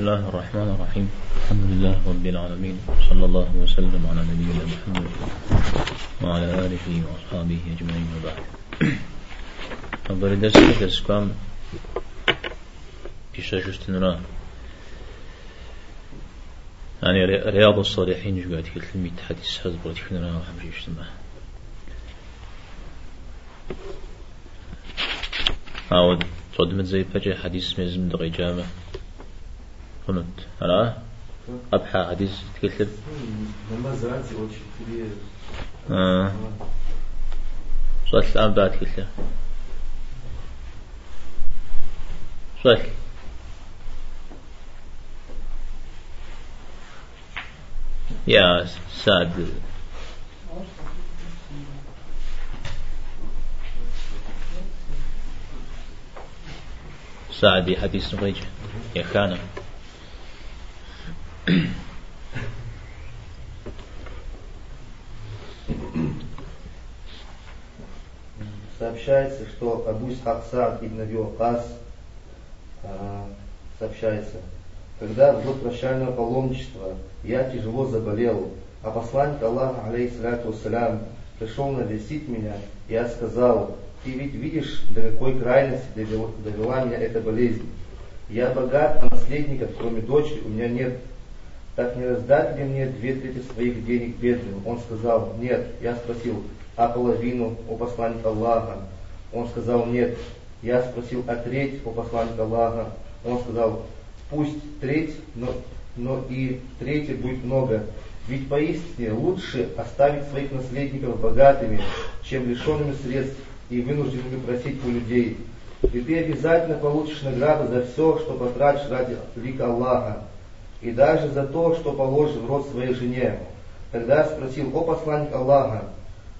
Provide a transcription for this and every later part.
الله الرحمن الرحيم الحمد لله رب العالمين صلى الله وسلم على نبينا محمد وعلى آله وأصحابه أجمعين وبعد أبدا درس درس كام بيشا جستنرا يعني رياض الصالحين جوات كلمة حديث حزب وتكنرا وحمشي اجتماع عاود صدمت زي فجأة حديث مزم دغي جامع قنوت أنا أبحى حديث تكتب آه. صوت الآن بعد كتلة صوت يا سعد. سعدي حديث نغيج يا خانم. Сообщается, что Абу Исхак Саад ибн Аби Вакас э, сообщается, когда в год прощального паломничества я тяжело заболел, а посланник Аллаха, алейхиссалату вассалям, пришел навестить меня, я сказал, ты ведь видишь, до какой крайности довела, довела меня эта болезнь. Я богат, а наследников, кроме дочери, у меня нет. Так не раздать ли мне две трети своих денег бедным? Он сказал, нет. Я спросил, а половину, о посланник Аллаха? Он сказал, нет. Я спросил, а треть, о посланник Аллаха? Он сказал, пусть треть, но, но и третья будет много. Ведь поистине лучше оставить своих наследников богатыми, чем лишенными средств и вынужденными просить у людей. И ты обязательно получишь награду за все, что потратишь ради лика Аллаха, и даже за то, что положишь в рот своей жене. Тогда спросил, о посланник Аллаха,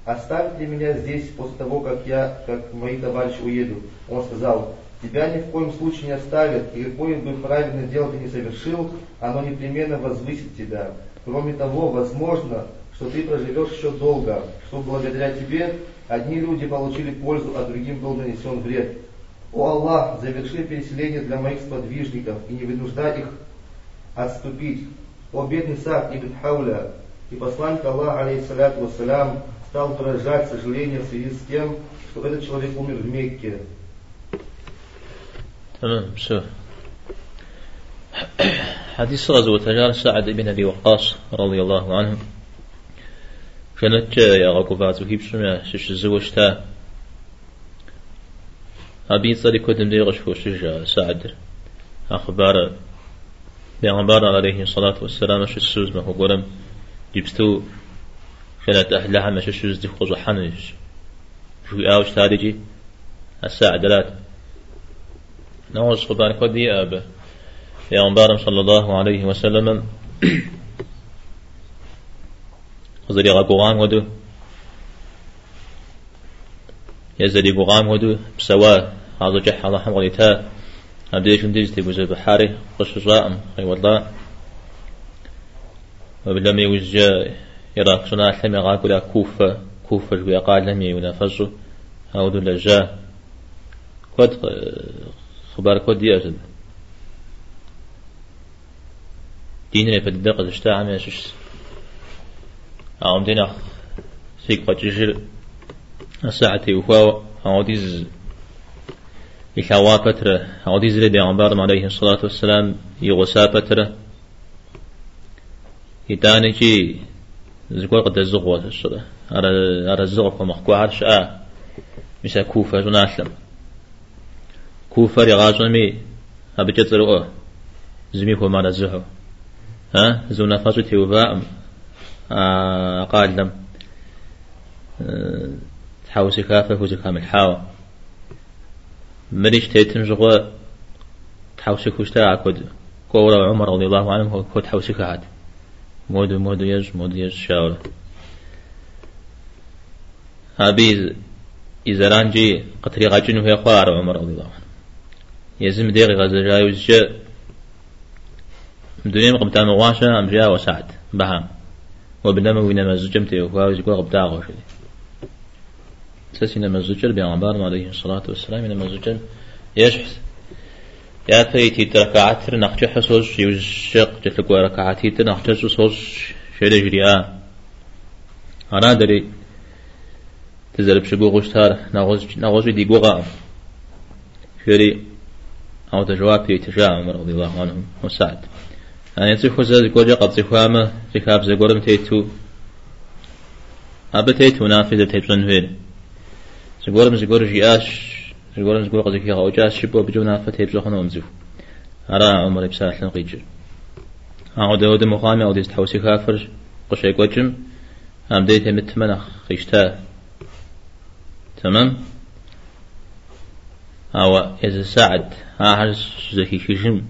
оставить ли меня здесь после того, как я, как мои товарищи уедут? Он сказал, тебя ни в коем случае не оставят, и какое бы правильное дело ты не совершил, оно непременно возвысит тебя. Кроме того, возможно, что ты проживешь еще долго, что благодаря тебе одни люди получили пользу, а другим был нанесен вред. О Аллах, заверши переселение для моих сподвижников и не вынуждай их отступить. О бедный Сад ибн Хауля, и посланник Аллаха, алейхиссалату вассалям, стал выражать сожаление в связи с тем, что этот человек умер в Мекке. تمام все. حديث غزوة تجار سعد بن أبي وقاص رضي الله عنه كانت يا غاكوفات وهيب سمع شش الزوجتا أبي صديق ودم ديغش فوشج سعد أخبار بيغمبار عليه الصلاة والسلام شو السوز ما هو قرم جبستو كانت أهلها ما شو السوز دي خوزو حنش شو آوش تاريجي الساعة دلات نوز خبان كودي أبا بيغمبار صلى الله عليه وسلم زري غاقوغام ودو يزري قوغام ودو بسوا هذا جح الله حمغليتا أبديش نديز تبوز بحاري قش زائم أي والله وبلم يوز يراك سنا حلم يغاك ولا كوفة كوفة ويقال لم ينافسه أو دول جا كود خبر كود يأسد دين ريفت الدقة اشتاع من شش أعم دينا. سيك بجيجر الساعة وفاو أو ديز إخوا بتر أو دي زري بيغمبار عليه الصلاة والسلام يغسا بتر يتاني جي زقوا قد الزغوة الصلاة. على الزغوة مخكوا عرش آه مسا كوفة جناسلم كوفة رغاجمي أبجت رؤى زمي هو معنى زهو ها؟ زونا فاسو تيوبا آه قال لم. تحاوسي كافة وزي كامل حاوة. مريش تيتن جغوا تحوسك وشتا كود كورا عمر رضي الله عنه كود حوسك هاد مودو مودو يج مودو يج شاورا هابي إذا رانجي قطري غاجن وهي خوار عمر رضي الله عنه. يزم ديغي غزا جاي وزجا مدنيا مقبتا مغاشا أم جا وسعد بهام وبنما وينما زجمتي وكواوزي كوا قبتا غوشي سسينا مزجر بيغمبار عليه الصلاة والسلام إنما زجر يشحث يا فيتي تركعات نقش حسوس يوشق جتلك وركعاتي تنقش حسوس شيء جريا أنا دري تزرب شبو غشتار نغوز نغوز دي قوغا شري أو تجواب يتجاه عمر رضي الله عنه وسعد أنا يتسخو زاد قوجا قد زخوامة زخاب زقورم تيتو أبا تيتو نافذة تيتو فين زقورم زقور جياش زقورم زقور قد زكي غوجاس شبو بجو نافذة تيتو خنو أمزو أرى عمر بساحل قيجر أعود داود مقامي أو ديست حوسي كافر قشي قوجم أم ديت متمنخ خيشتا تمام أو إذا سعد هاهر زكي كشم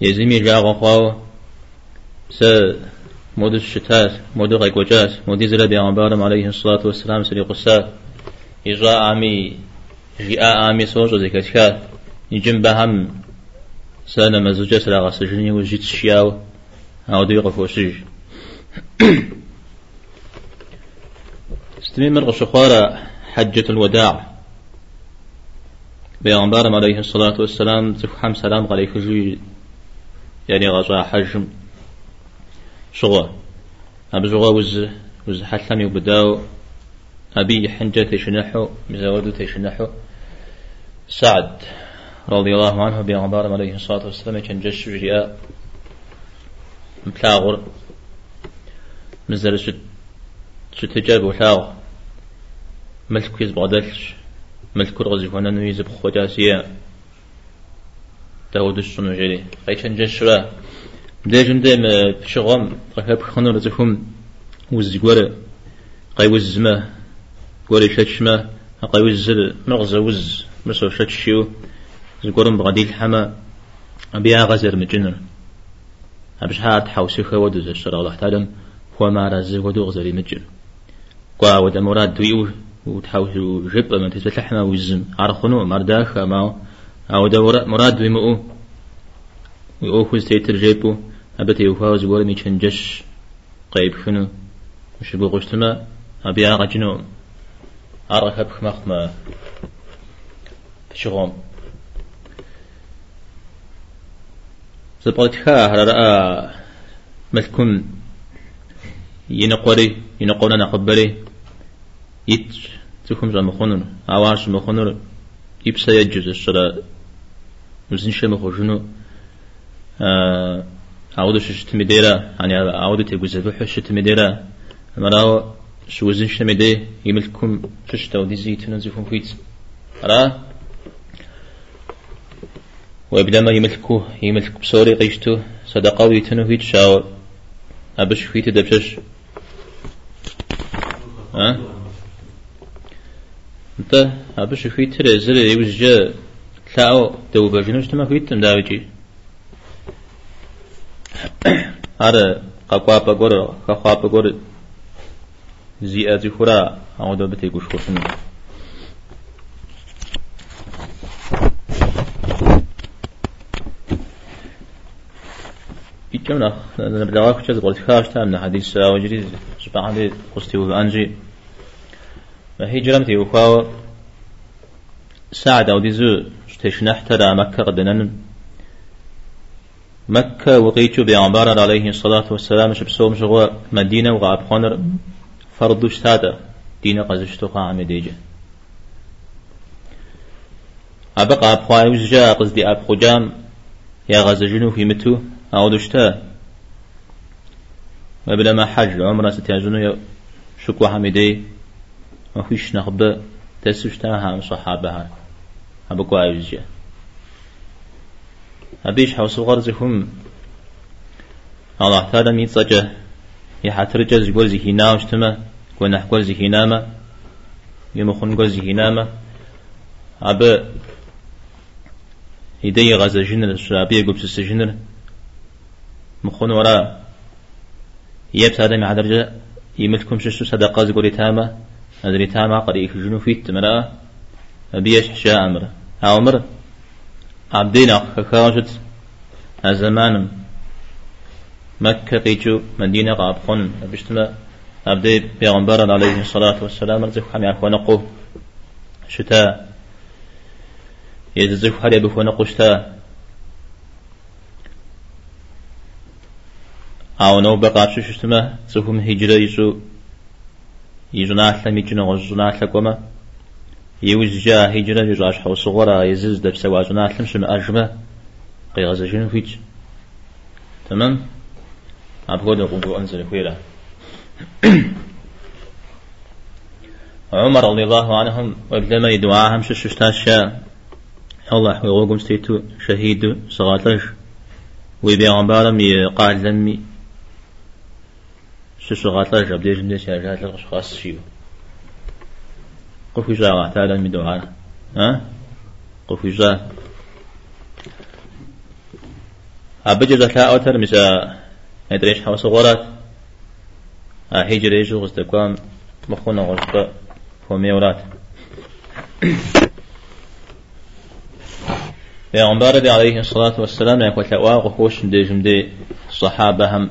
يزمي جاغ خواو س مود الشتات مود غيقوجات مود زلا بيغمبارم عليه الصلاة والسلام سري قصا إجراء عامي جاء عامي صوج زكاتكات يجم بهم سنة مزوجة سلا غسجني وجيت شياو. أو دي قفوشيج استمر غشخوارة حجة الوداع. بيغمبارم عليه الصلاة والسلام تفحم سلام عليك يعني غزا حجم. شغوة أبي شغوة وز وز حلم يبداو. أبي حنجة تشنحو مزاودو تشنحو. سعد رضي الله عنه بيغمبارم عليه الصلاة والسلام كان جش جياء متلاغر. مزال شت شتجاب وحاغ. ملك يز بغدلش ملك رغزي هنا نويز بخوجاسية داود السنو جري قيشن جشرا ديجن ديم بشغم قيب خنو رزكم وزجورة قي وزمة قولي شتشمة قي وزل مغزة وز مسو شتشيو زقورم بغديل حما أبيها غزر مجنر أبش هات حوسي خودو زشرا الله تعالى هو ما رزي ودو غزري مجن قوا ودا مراد دويو وتحاول جب ما تسلحنا وزم عرخنو مرداخ ما أو دورة مراد بمؤو ويأخذ تيتر جيبو أبتي يفاوز ورمي جش قيب خنو مش بغشتما أبي أغا جنو أرغب خمخما تشغم زبطتها على رأى ملكم ينقري ينقونا نقبري. يت تكم زم خنر عواش مخنر يبسا يجوز الشرا مزين شم خجنو عودة ششت مديرة يعني عودة تجوز بحش شت مديرة مراو شو وزن شت مدي يملكم ششت أو ديزي تنزفون فيت را ويبدا ما يملكوه يملك بصوري قيشتو صدقة ويتنو فيت شاور أبش فيت دبشش. ها؟ انت أبش فيت رزل يوجد تلاو دو تما فيت مداوجي هذا قاقوا بقول قاقوا بقول زي أزي خورا أو دو بتي قش خشن يجمنا نبدأ كتير قلت خارج تام حديث وجري سبحان الله قصتي وأنجي فهجرة تي وخاو سعد أو ديزو تشنحتر مكة قدنن مكة وقيتو بيعمبار عليه الصلاة والسلام شبسوم شغوة مدينة وغاب خونر فرضو شتادا دين قزشتو قاعم ديجة. أبقى أبقى وزجا قصدي أب خجام يا غزجنو في متو أو دشتا وبلا ما حج عمره ستياجنو شكوى حميدي ما فيش نخبة تسوشتا هم صحابها. أبقى وزجا أبيش حوس غرزهم. الله تعالى ميتصجه يحترج زقول زهينا وشتما كون نحكول زهينا ما يمخون قول زهينا ما أب يدي غزة جنر الشرابية قبس السجنر مخون ورا. يبس هذا مع درجة. يملكم ششو صدقة زقول تاما. أدري تاما قريك جنو فيت مرا. أبيش حشاء أمر. أمر. عبدين خخاجت الزمان مكة قيجو مدينة قابقون بشتما عبدي بيغمبر عليه الصلاة والسلام رزق حمي أخوانقو شتاء يززف حري بفونا قشتا أو نو بقى ششتما سفهم هجرة يسو. يجو ناحلة ميجنا غزو ناحلة كوما يوز جا هجرة يجو أشحو صغرا يزز دب سوازو ناحلة شنو أجمة قيغز جنو فيج؟ تمام؟ أبغى نقول أنزل خويلا عمر رضي الله عنهم وابدما يدعاهم ششتاش الله ويقوم ستيتو شهيد صغاتش. ويبيغمبارم يقال لمي ششغاتش عبديش من شاجات لغش خاص شيو. قفو جاء تعالى من دعاء. ها؟ قفو جاء أبجد لا أوتر مسا ندريش حوص غورات هجر يجو غستكوام مخونا غشبا فميورات پیغمبر دی علیه الصلاة والسلام يقول تواق خوش دي جمدي الصحابة هم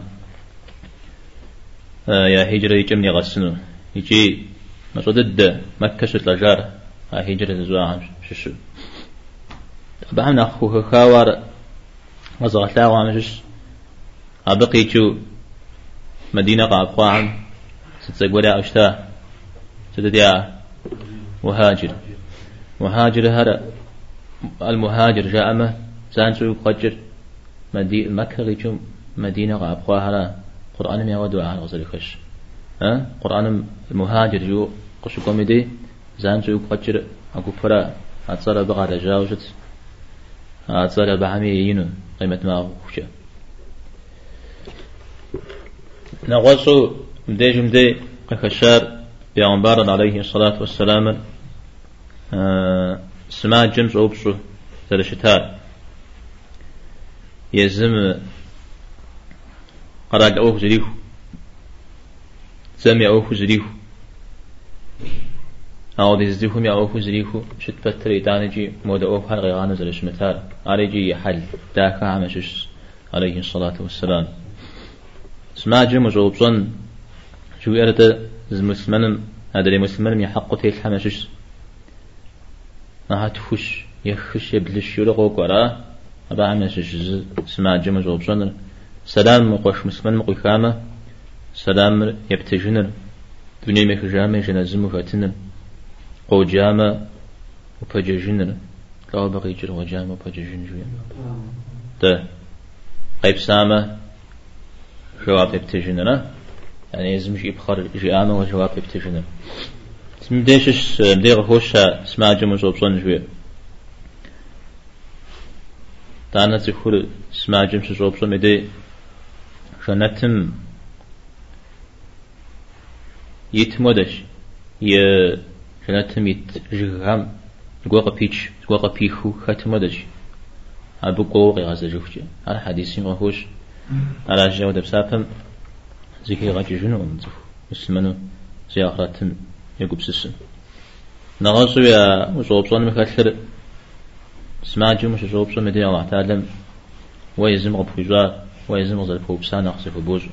يا هجرة يجمني غسنو. يجي مسودد مكة ستلجار هجرة زواهم ششو. بهم نخوه خاور وزغت لا وامشش أبقي جو مدينة قاقوان ستسقودا أشتا. ستديا مهاجر مهاجر هذا المهاجر جاء ما سانسو قجر مدي مكة غيشم مدينة قاقوا هذا قرآن ما على غزل خش ها قرآن المهاجر جو قش كوميدي زانسو قجر أكو فرا أتصل بقى رجاوجت أتصل بعمي ينو قيمة ما خوشة. نغوصو مدي جمدي قخشار بيغمبار عليه الصلاة والسلام آه سما جمس أوبسو ثلاثة يزم قراج أوه زريخ سمي أوه زريخ أو دي زريخ مي أوه زريخ شت بتري دانجي مود أوه هل غيغانا زلش مثال عليجي يحل داكا عمشش عليه الصلاة والسلام. سما جمس أوبسون شو يرد زمسمنم هذا اللي مسلمان يحق تيل حمشش هتفش يخش يبلش يلغو قرا أبا عمشش سما جمع زوبشن سلام مقوش مسلمان مقوكامة سلام يبتجنر دنيا مخجامة جنازم فاتنر قوجامة وبججنر قال بقي جر وجامة وبججن جويا ده. قيب سامة جواب يبتجنر يعني يزمش يبخر جامة وجواب يبتجنر اسم ديشش ديغ خوش اسمع جمع صوبصون جوية تانا تخور اسمع جمع صوبصون مدي شنتم يتمودش ي شنتم يتجغم جوغا بيتش جوغا بيخو ختمودش أبو قوغي غازة جوفجة على حديثين غهوش على جاود بسابم زكي غاجي جنو مزفو مسلمانو زيارة يقب سسن نغصو يا وصوبصون مكالر سماجو مش صوبصون مدي الله تعالى ويزم غبخجوا ويزم غزل فوبسان أخسف بوزو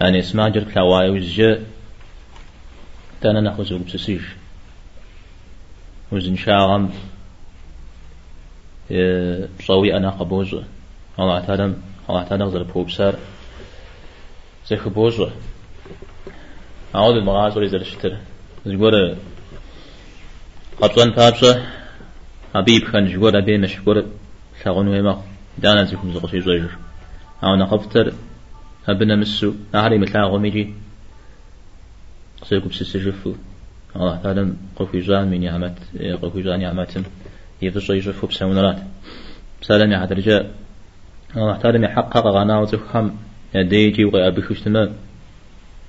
يعني سماجر كلاواي وزجا تانا نخوز يقب سسيش وزن شاغم صوي أنا قبوزو الله تعالى الله تعالى غزل فوبسار زي خبوزو أعود المغاز ولي زر شتر زغور قطوان بابسة أبيب خان جغور أبي مشغور شاغون ويما دانا زيكم زغسي زوجر أو نقفتر أبنا مسو نهاري مثلا غميجي. سيكم سيسجفو. الله تعالى قفو جان من نعمت قفو جان نعمتم يفضل يجفو بسونرات سلام يا رجاء. الله تعالى يحقق غناوة خم يديجي وغيابي خشتما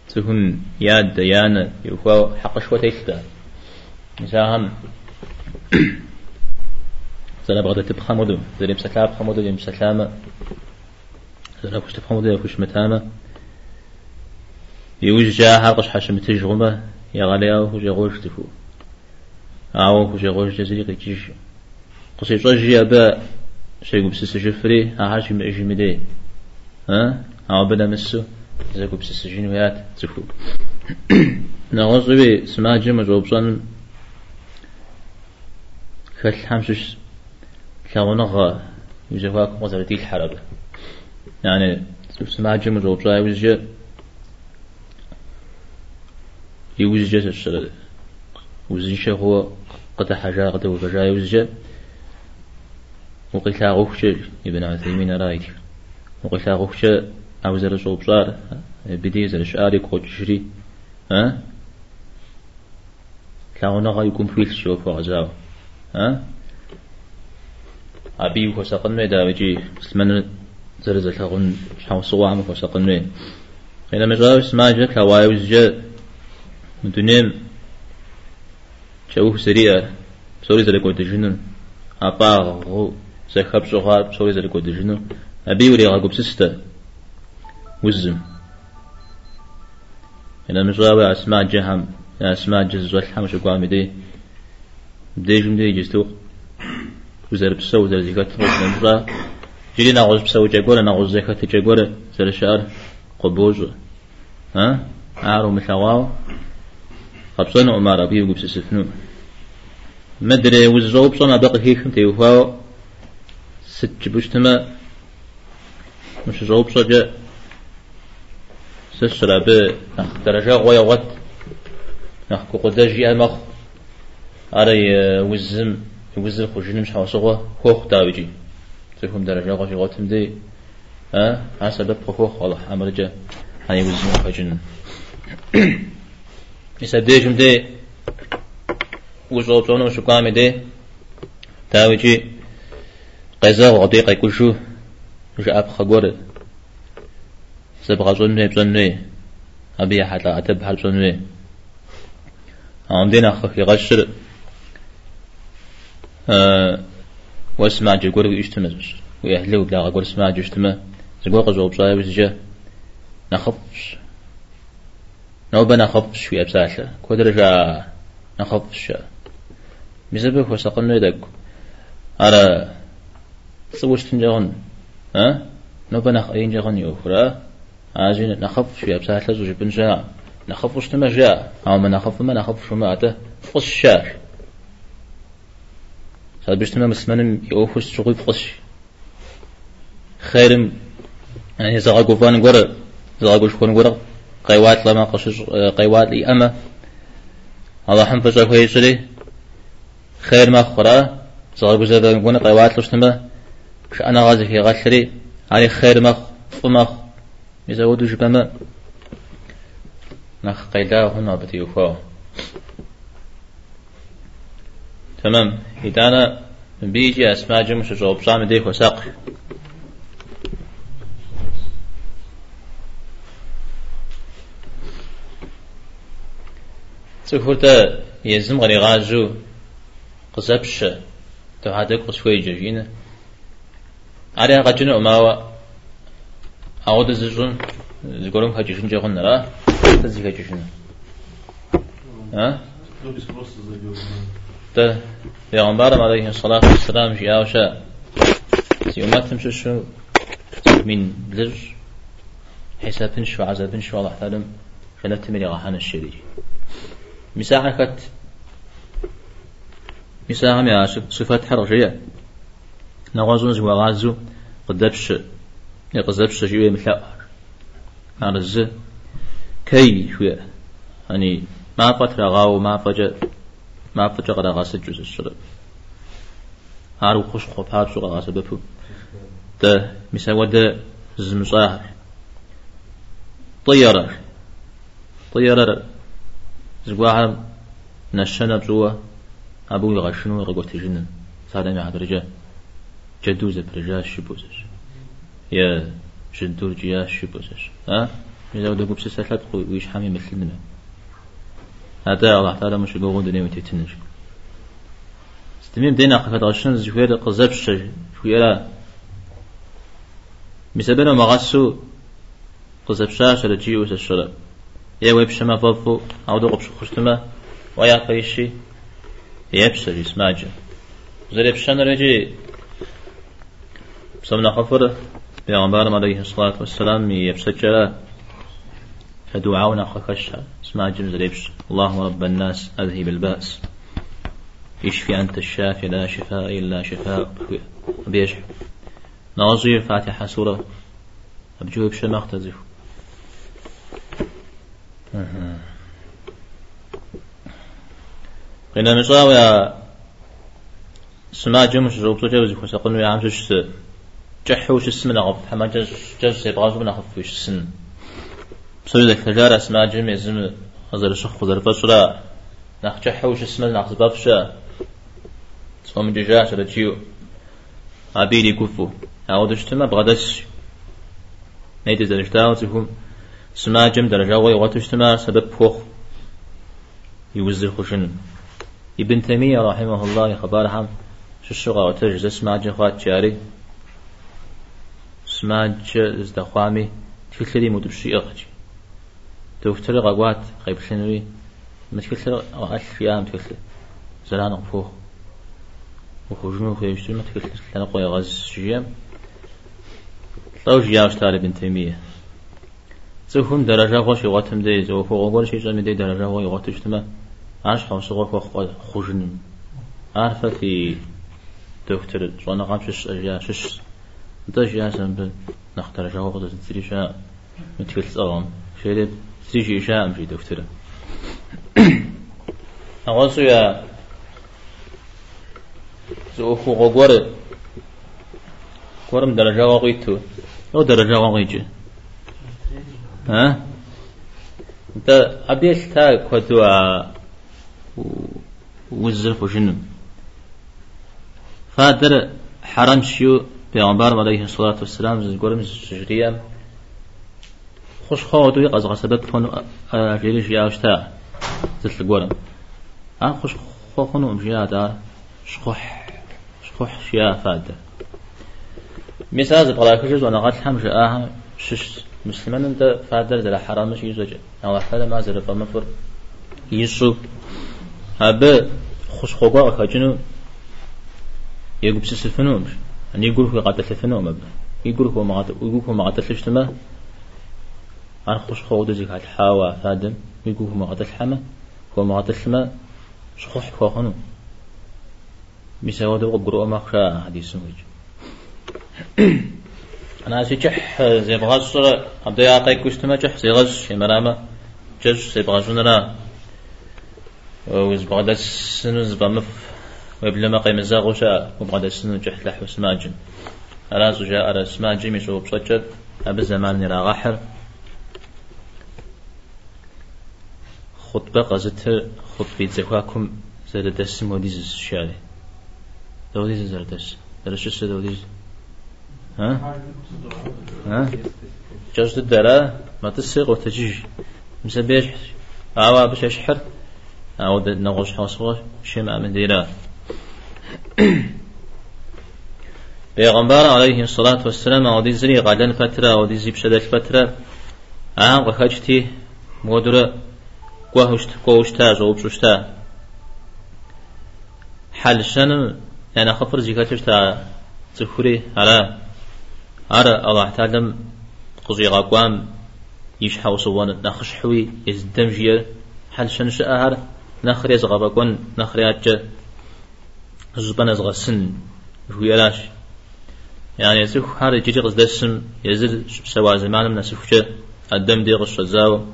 تكون ياد ديانة يخوا حق شوى تيستا. مساهم زنا بغدا تبخى مدو زنا بسكلا بخى مدو كش تبخى مدو يكش متامة يوج جا حقش حشم تجرمة يا غالي أو هو جغوش تفو. أو هو جغوش جزري قيجيش قصي صجي أبا شيء بسس جفري ها حاجة مأجي مدي. ها؟ أو بدا مسو زكو بس السجين ويات زكو نغوص بي سما جمع جوبصان خل حمشش كونغ يجواك وزرتي الحرب. يعني جمع روبزا يوزج يوزج الشر وزج هو قد حاجة قد وفجا يوزج وقيل غوخش ابن عثيمين رأيك وقيل غوخش أوزر صوبصار بدي زر شعاري كوت شري ها؟ كاونا غا يكون فيل شوف وغزاو ها؟ أبي وسقن ميدا وجي سمن زر زر تغن شاو صوام وسقن مي إذا مجاو سماجة كوايوز جا مدنيم شوف سريع سوري زر كوت جنون. أبا غو زخب شغال سوري زر كوت جنون. أبي ولي غاقب سستا وزم. إذا مجاو أسماء جهم أسماء جز والحم شو قام دي بدي جم دي جستو وزر بسو وزر زكاة جري نغوز بسو جاقورة نغوز زكاة جاقورة زر شعر قبوز ها؟ عارو مثلاواو خبصان عمارة بيه وقبس سفنو مدري وزرو بصنا بقى هيكم تيوفاو ست بوشتما. مش زوب صجا سسرا ب درجة غويا وات نحكو قداجي أمخ. أري وزم. وزم خجن مش حوصغة خوخ داوجي تفهم درجة غوشي غوتم دي ها؟ حسب بخوخ والله أمرجا هاي وزم خجن يسديجم دي وزوب صونو شو قامي دي داوجي قزا وغديق يكوشو جاء بخغور سبغا زنوي بزنوي أبي حتى أتب حال زنوي عندنا خفي غشر أه واسمع جيقول ويشتمز ويهلو لا أقول اسمع جيشتمه زقوا قزو بصايا وزجا نخفش نوبة نخفش في أبساشة كودر جا نخفش بسبب وسقنا يدك على سوش تنجغن ها نوبة نخ أين جغن يوفرا عاجين نخف في أبساشة زوج بنجا نخف وش جاء أو ما نخف ما نخف شو ما أته فقص الشار صار بيشتما مسمن يوفش شغل فقص خيرم يعني زغا قفان قرر زغا قوش كون قرر قيوات لما قشش قيوات لي أما. الله حم فجأة كوي شري خير ما خرأ زغا قوش قون قيوات لشتما كش أنا غازي في غشري علي خير مخ فمخ يزودوا جبما نخ قيدا هنا بتيوفا تمام. إذا أنا بيجي أسماء جمش جواب صام ديك وساق. سكورتا يزم غري غازو قزبش تو هذاك قصوي جينا على غجنا أماوا أعود زجون زقولهم هجيشون جاهون نرى تزيك هجيشون ها؟ ده پیغمبر عليه الصلاة والسلام جاء وشاء سيومات تمشي من بلج حساب شو عذاب شو الله تعالى فلا تمري غحان الشريك مساعة كت مساعة يا صفات حرجية نغازون زوا غازو. قدبش يقزبش جوي مثلا الز كي شوية يعني ما فترة غاو ما فجأ ما فترة غدا غاس جوز الشرب. هارو خوش خوب هار شو غاس بفو. ده مسودة زمصاهر طيارة. طيارة زقواها نشنا بزوا أبوي غشنو غقوت جنن. سادة مع برجا جدوزة برجا شبوزش. يا جدور جيا شبوزش. ها؟ إذا وده قبس سلات ويش حامي مثل منه. هذا الله تعالى مش يقول دنيا وتتنج استميم دينا قفت غشن زفير قزب شج شويرا مسبنا مغسو قزب شاش رجي وسشرا يا ويب شما فوفو أو دو قبش خشتما ويا قيشي يبشر يسماجه زريب شان رجي. بسمنا خفر. بيغمبار عليه الصلاة والسلام يبسجل فدعاونا خكشها اسمع جمز ريبش. اللهم رب الناس أذهب البأس. يشفي أنت الشافي لا شفاء إلا شفاء بيش نوزير فاتحة سورة. أبجو بشي مختزف قلنا مصاوي سما جمش روبتو جوز كوسا قلنا يا عمش جحوش السمن أغف حما جز جز سيبغازو من أغف وش بسوي ذلك تجارة سما جم يزم خزر شخ خزر فسرا نخ جحوش السمن نخ زبابشا صوم ججاش رجيو عبيدي كفو أعود اشتما بغدس نيت زرشتاو تهم سما جم درجة وي واتشتما سبب فوخ يوزر خشن ابن تيمية رحمه الله خبر هم. شو الشغى وتجز سما جم خوات جاري سما جز دخوامي تلتري مدرشي أخجي دكتور غوات خيب شنوي متكلتر ألف يام تكلتر زلان فوخ وخرجنا خيشتر متكلتر لنا قوي غز جيام لو جياش تاري بن تيمية زهم درجة خوش يغتم دي زو فوق غور شي جامي دي درجة هو يغتشتما عاش خمس غور فوق خرجن عارفة في دكتور صونا قام شش أجيا شش دش يا سنب نختار جا هو قد تدري شا تيجي شا في دكتور أغوصو يا زو فوق غور غورم درجة وقيتو لو درجة وقيتو ها؟ أنت أبيش تا كدوا وزر وجنم فادر حرام شيو پیغمبر عليه الصلاة والسلام زگورم زجريا خوش خواهدوی قزغ سبب فن جيريش ياشتا زل گورم ها خوش خوخنو امجيا دا شخوح شخوح شيا فادر مثال زبغلا كجز وأنا قد حمش آها شش مسلمان انت فادر در حرام مش يزوج أو حدا ما زر فمفر يسو هبه خوش خوغا خجنو يقول بسسفنو مش أن يقول هو قاتل فنو مبنى يقول هو ما قاتل يقول هو ما قاتل عن خوش خوض زي هاد حاوا فادم يقول ما قاتل حما هو ما حما شخوح خوخنو مساوده وقرؤ ما خشا حديث وجه أنا سيجح زي بغاز صورة عبد يعطي كشتما جح زي غش مرامة جش زي بغاز نرا وز بغدا سنو زبا مف ويبلما قيم زاغوشا وبغدا سنو جح لح وسماجن أنا زوجا أرى سماجن مشو بصجد أبي زمان نرا خطبة قزت خطبة زكواكم زاد دس موديز الشارع دوديز زاد دس درشة دوديز ها؟ ها؟ جوز الدرا ما تسيق وتجيج مسبيش عوا بش أشحر أو نغوش حوصوش شمع من ديرا پیغمبر عليه الصلاة والسلام أو دي زري غالن فترة أو دي زيب شدت فترة. عام مودرة قوهشت قوهشتا زوبشتا حل شنم يعني خفر زيكاتشتا تخوري على أرى الله تعالى قضي غاقوام يشحو صوان نخش حوي يزدم جير حل شنش أهر نخري زغابقون نخري أجا زبان زغا سن ويلاش يعني يسوح هذا جيجي السم يزل سوا زمان من نسوحش الدم دي غش الزاو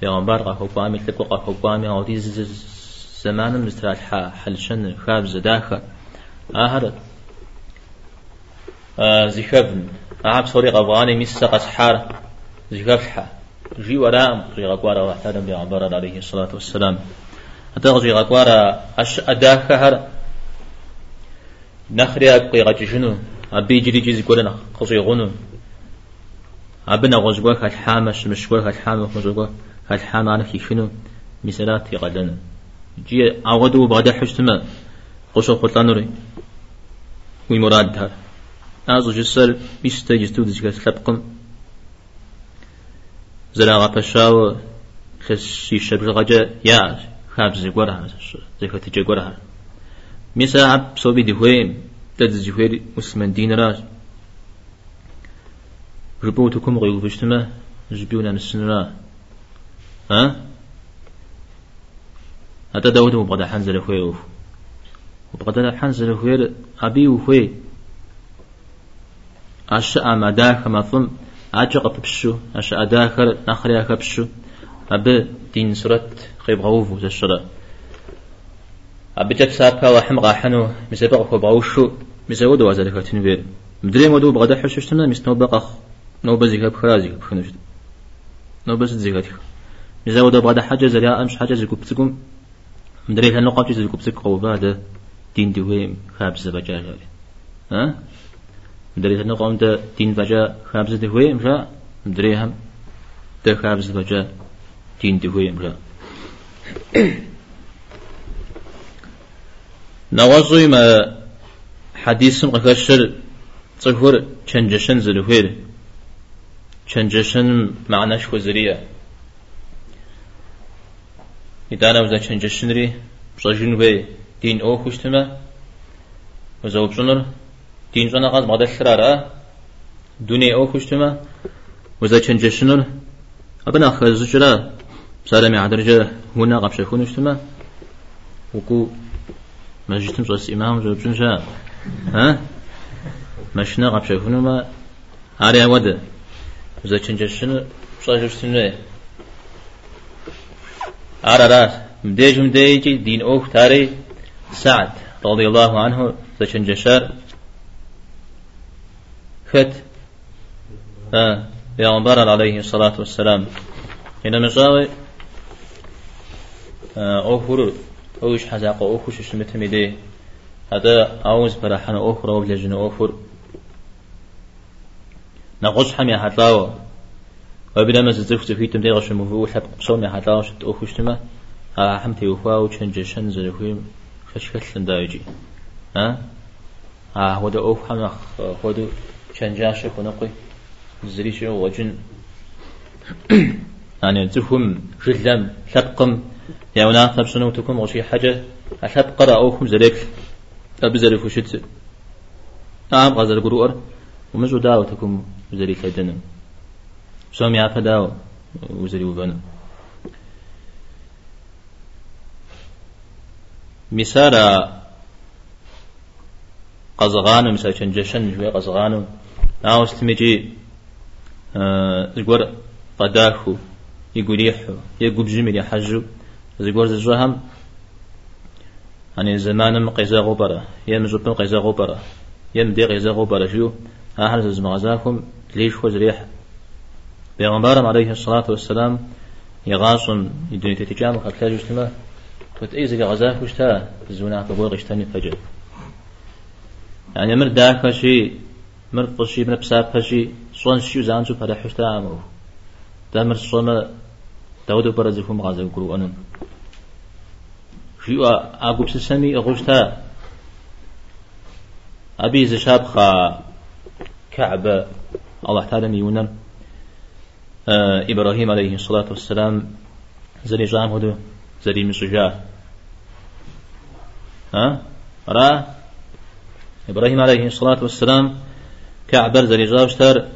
پیغمبر قا حکامی تلقوا قا حکامی دي زمان مسترات حل شن خاب زداخه. آهر زيخبن أعب صوري غواني ميسا قسحار زيخبشحا جي ورام غي غقوارا واحتادا بيعبر عليه الصلاة والسلام. حتى غي غقوارا أش أداك هر نخري أبقي غجشنو أبي جري جيزي قولنا قصي غنو أبنا غزقوا كالحامة شمشقوا كالحامة غزقوا كالحامة أنا كيشنو مثالات يغلنا جي أغدو بعد حشتما قصو قلتانوري ومراد هذا أزو جسر بيستا جستو دزكا سلبقم زلاغا بشاو خسي شبر غجا يا خاب زيقورها زيكا تجيقورها ميسا عب صوبي دهوين تدز جهوير مسلمان دين راج. ربوتكم غيو بجتما جبيونا نسنرا ها؟ هذا داود وبغدا حنزل خوير وبغدا حنزل خوير أبي وخوي أشاء ما داخل ما ثم أجق بشو؟ أشاء داخل نخريا بشو؟ أبي دين سرت خيب غوفو تشرا أبي جت سابقا وحم غاحنو مسبق خو بغوشو مسود وازل كتنبير مدري مدو بغدا حششتنا مس نوبق نوب زيك بخرازي بخنوش نوب زيك مسود بغدا حاجة زريا أمش حاجة زيكو بتقوم مدري هل نقاط زيكو بتقو بعد دين دويم خابز بجاجة ها؟ مدري هل نقاط دين بجا خابز دويم جا مدري هم ده خابز بجا دين دويم جا نوازوي ما حديث قكشر تصفر چنجشن زلوهير چنجشن معناش وزرية إدانا وزا چنجشن ري بصجن وي دين أو خشتما وزا وبشنر دين جانا غاز مغدا شرارا دوني أو خشتما وزا چنجشنر أبنا خزجرا سلامي عدرجة هنا غبش يكون اجتماع وكو ما جيتم صوص إمام جو بشنشا ها مشنا غبش يكون ما عاري ود إذا تنجشن صاجر سنة عرى راس مديج مديج دين أوك تاري سعد رضي الله عنه إذا تنجشر خت آه يا عليه الصلاة والسلام هنا مزاوي أوفر أوش حزاق أوفر شو متمدي هذا أوز برحنا أوفر أو لجن أوفر نقص حمي حتلاو وبلا ما زدت في تمدي غش مفو حب شت أوفر شتما ها حمتي وفا وشنج شن زلفي فشكل دايجي ها ها هو ده أوف حمخ هو ده شنجاش كنقي زريش وجن يعني تفهم جلم شبقم يا ونا تبسنو تكون وشي حاجة أحب قرأ أوكم زلك أبزر فشت نعم غزل قرؤر ومجو داو تكون زري كدنا سوم يا فداو وزري وبنا مسارة قزغانو مسا شنجشن جوي قزغانو. ناو استمجي أه زغور قداخو يقوليحو يقوب جميل يحجو زيقول زجوهم يعني زمان قيزا غبرة يم زبن قيزا غبرة يم دي قيزا غبرة شو أهل زم غزاكم ليش وزريح بيغمبارم عليه الصلاة والسلام يغاصن يدني تتجام خلال جسمه توت اي زي غزاك وشتا زونا كبوغ اشتاني فجر. يعني مر داك شي مر قشي مر بساب شي صون شيو زانجو بدا حشتا دا مر صوم داود برزكم غازا قرؤن شو أقول سسمي أغشتا أبي زشاب خا كعب الله تعالى ميونا آه إبراهيم عليه الصلاة والسلام زري جام هدو زري مسجا ها؟ را؟ إبراهيم عليه الصلاة والسلام كعب زري جابشتر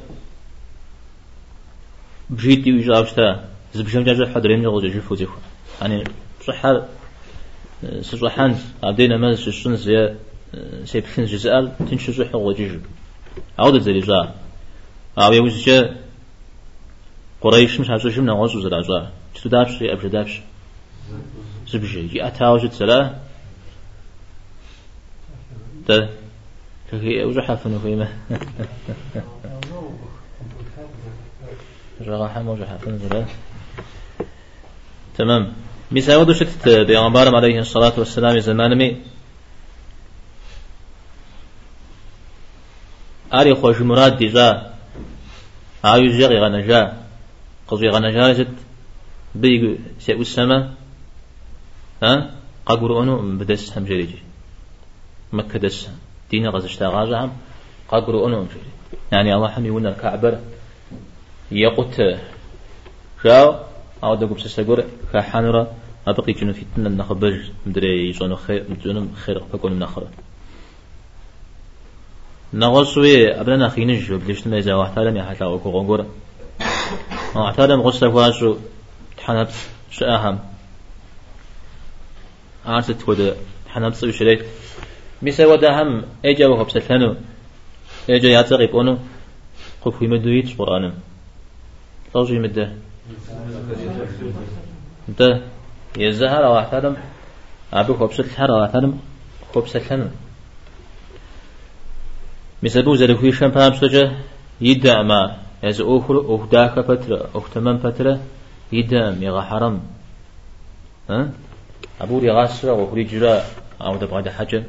بجيتي وجابشتا زبشم جاجو حضرين جغل جاجو فوزيخو يعني صحة سجحان عبدين ما سجن زي سيبخن جزال تنشجو حق جيجو عودة زي جا. أو يوزجا قريش مش عشان شمنا غوصو زرا جا تتو دابش أبش دابش زبجي جي أتاوجد سلا. ده كي أوجه حفنو فيما رغا حموجه حفنو زلا تمام. مثال شتت بيغمبارم عليه الصلاة والسلام زمان مي آري خوش مراد ديجا آيو جغي غنجا. قضي غنجا جد بيغ سيئو السما ها؟ قاقر أنو بدس هم جريجي مكة دس دين غزشتا غاجا هم. قاقر أنو جري يعني الله حمي ونا كعبر يقوت جاو أو دقوب سسقور كحانرا أبقي كنو في تنا نخبر. مدري يجونو خير مدري خير بكون نخرة. نغسوي أبنا خينج بليش ما إذا واحد لم يحتى أو كونغورا لم غسل فاشو تحنت شأهم عارس تود حنا بصير شريك ميسا ودا هم اجا وهو بسلانو اجا ياتقي بونو قف يمدويت قرآن توجي مده انت يزهر أو احترم ابو هو بسلحر أو احترم هو بسلانو ميسا بو زرقوي شمبام سجا يدع ما از اوخر اوهداك فترة اوختمام فترة يدع ميغا حرم ها أبو رغاسرة وهري جرا أو دبغا حاجة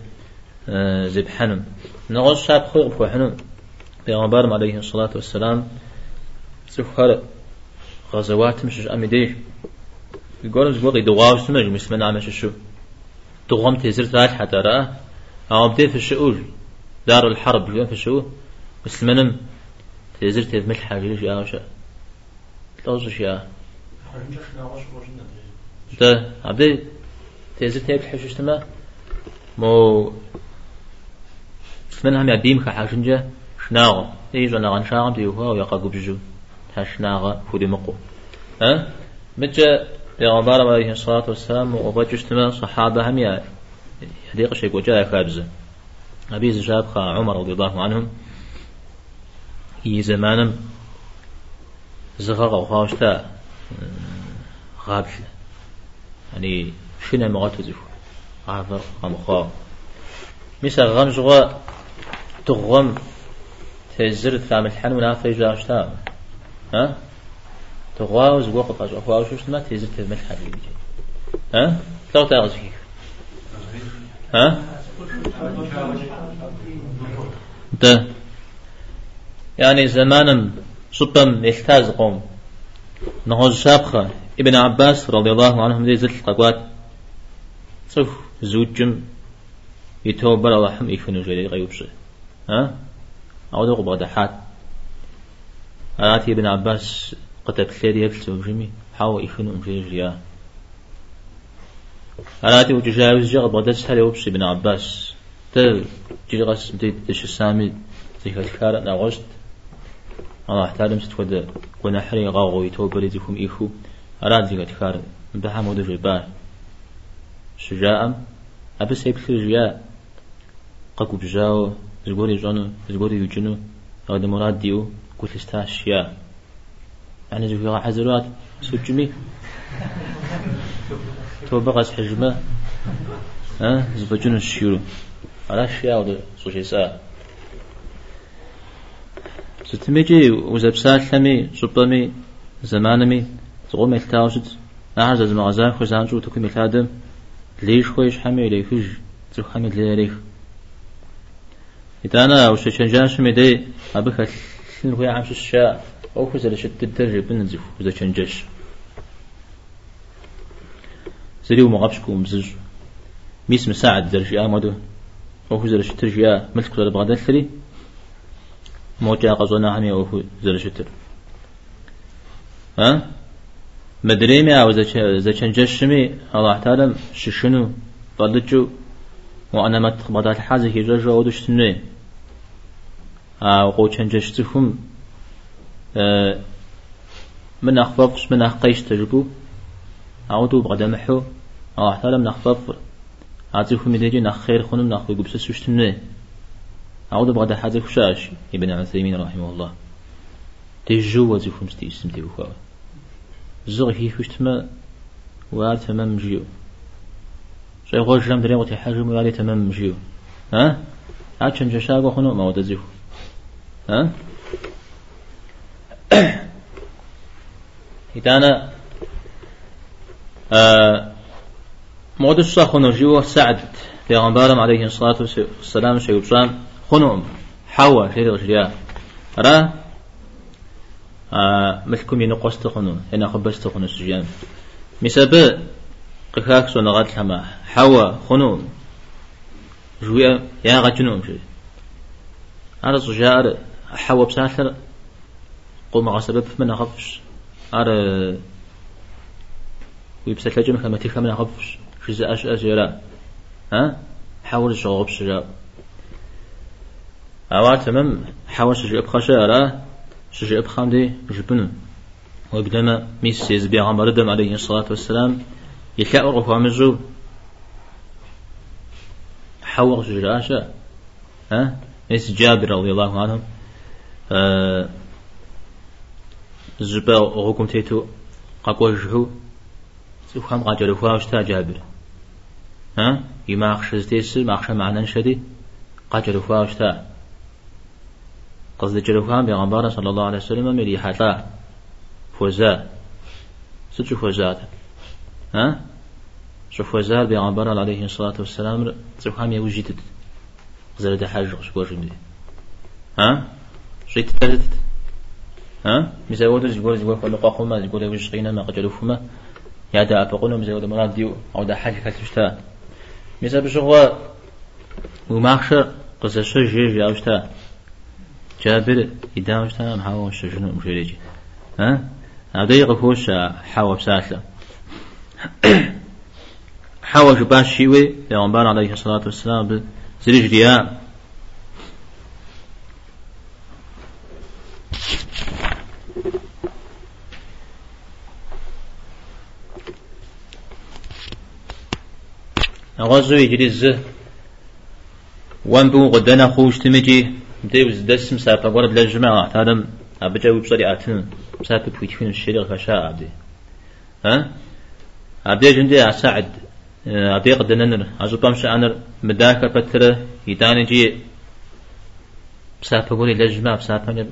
آه، زب حنم. نغز شاب خوي بخو حنم. بيغمبار عليه الصلاة والسلام سفخر غزوات مش أمي ديش يقول زبوغي دواو سمج مسلمان عمش شو تغم تزر راح حتى رأى أو بدي في الشؤول دار الحرب في الشؤول مسلمان تزر تذمل حاجة يا وشا توزش يا. ده عبدي تيزر تيب حشوش تما مو. من هم يديم كحاشنجا شناغ يجوا نغان شاغم تيوها ويقا قبجو هشناغ فودي مقو. ها؟ متى پیغمبر عليه الصلاة والسلام وبجش تما صحابة هم يا حديقة شيء وجاء كابزة أبي زجاب خا عمر رضي الله عنهم. هي زمانم زغغ وخاشتا غابش. يعني شنو مغات زفو عافر غم خا مسا غم زغا تغم تزر ثام الحن ولا في جاشتا ها تغوا زغا قطع أخوا شو ما تزر ثام الحن ها لو تاغز فيه ها ده. يعني زمانا صبم يحتاج قوم. نهوز شابخة ابن عباس رضي الله عنهم زي زلت قوات صف زوجم يتوبر الله حم يفنو جلي غيوبش ها؟ أو قبضة حات آتي ابن عباس قد بثير يبسو جمي حاو يفنو جلي جليا آتي وتجاوز جغ بدأت هل يوبش ابن عباس. تل جيغس دي دش السامي زي هالكار نغشت الله احترم ستفد ونحري غاغو يتوبر يزيكم إيخو أراد زي كار بها مودو جبار شجاعة. أبس هيك شجاع قاكو بجاو. زغوري جانو زغوري يجنو. هذا مراد ديو. قلت استاشيا يعني زي في حزرات سجمي تو بقى حجمة. ها؟ زبجون الشيرو على الشيا وده سوشي سا ستميجي وزبسال ثمي سبمي زمانمي زغو ملتاوشت أعز از مغازان خزان جو تكو ملتادم ليش خويش حمي ليكوج ترو حمي ليريخ إتانا وش شنجاش مدي أبك لين هو عم الشاء أو خزر شت الدرجة بنزف وزا شنجاش زريو مغابشكو مزج ميس مساعد درجة آمدو أو خزر شت درجة ملك زر بغداد ثري موجا قزونا حمي أو خزر شتر. ها؟ مدريمي أو إذا كان جشمي الله تعالى ششنو بلجو وأنا ما تخبطات الحاجة هي رجع ودش تنوي أو كان جشتهم من أخفقش من أخقيش تجبو أعودو بقدمحو الله تعالى من أخفق أعطيكم مدري نخير خنم نخوي قبس سوشتنوي أعودو بقدر حاجة خشاش ابن عثيمين رحمه الله. تجو وزيكم ستي اسم تبوخوا زغ هي فشتما وعلى تمام جيو شيء غوش جام دريم وتي حاجم وعلى تمام جيو ها؟ عشان جشاغو خنو ما ودزيو ها؟ إتانا آه مود الصخن جيو سعد في غنبارم عليه الصلاة والسلام بشام خنوم حوا شيء رجيا را آه ملكم ينقص تقنو هنا خبز تقنو سجان مسابة قكاك سو نغات لما حوا خنو جويا يا غجنو مشي أنا سجار حوا بساثر قوم غسبب من غفش لجم كما تيخا من غفش شزا أش أجرا ها؟ حاول شغب شجاب أوات تمام. حاول شجاب خشارة شجع بخام دي جبنو وبدما ميس سيز بيغمبر دم عليه الصلاة والسلام. يتلاقوا رفع مزو حوغ جراشة ها؟ اس جابر رضي الله عنه. آه زبا غوكم تيتو. قاقوا جهو. سوخام قاجر فاوشتا جابر. ها؟ يما أخشز تيس ما أخشى معنا شدي. قاجر فاوشتا قصد جرفان بيغمبار صلى الله عليه وسلم ملي حتا فوزا ستشو فوزات ها؟ شو فوزات بيغمبار عليه الصلاة والسلام تسوخام يوجدت زرد حاجة شكوش دي ها؟ شيء تتلت ها؟ مزاود زقول زقول فلو قاقوما زقول وش قينا ما قجلوا فما يا دا أفقنا مزاود مراد ديو أو دا حاجة كتشتا مزا بشغوا وماخشة قصة جي جي أوشتا جابر إدامشتا محاوة شجن مشريجي ها؟ هذا يقفوش حاوة بساسة حاوة جباش شيوي بيغمبار عليه الصلاة والسلام زريج رياء غزو يجري الزه وان غدنا خوش تمجي. متى دسم سافا ورد للجماعة تعلم أبجا وبصري آتن سافا بويتفين الشريق فشاء عبدي ها؟ عبدي جندي أساعد عبدي قد ننر أزوبام شأنر مداكر بتر يداني جي سافا ورد للجماعة سافا نب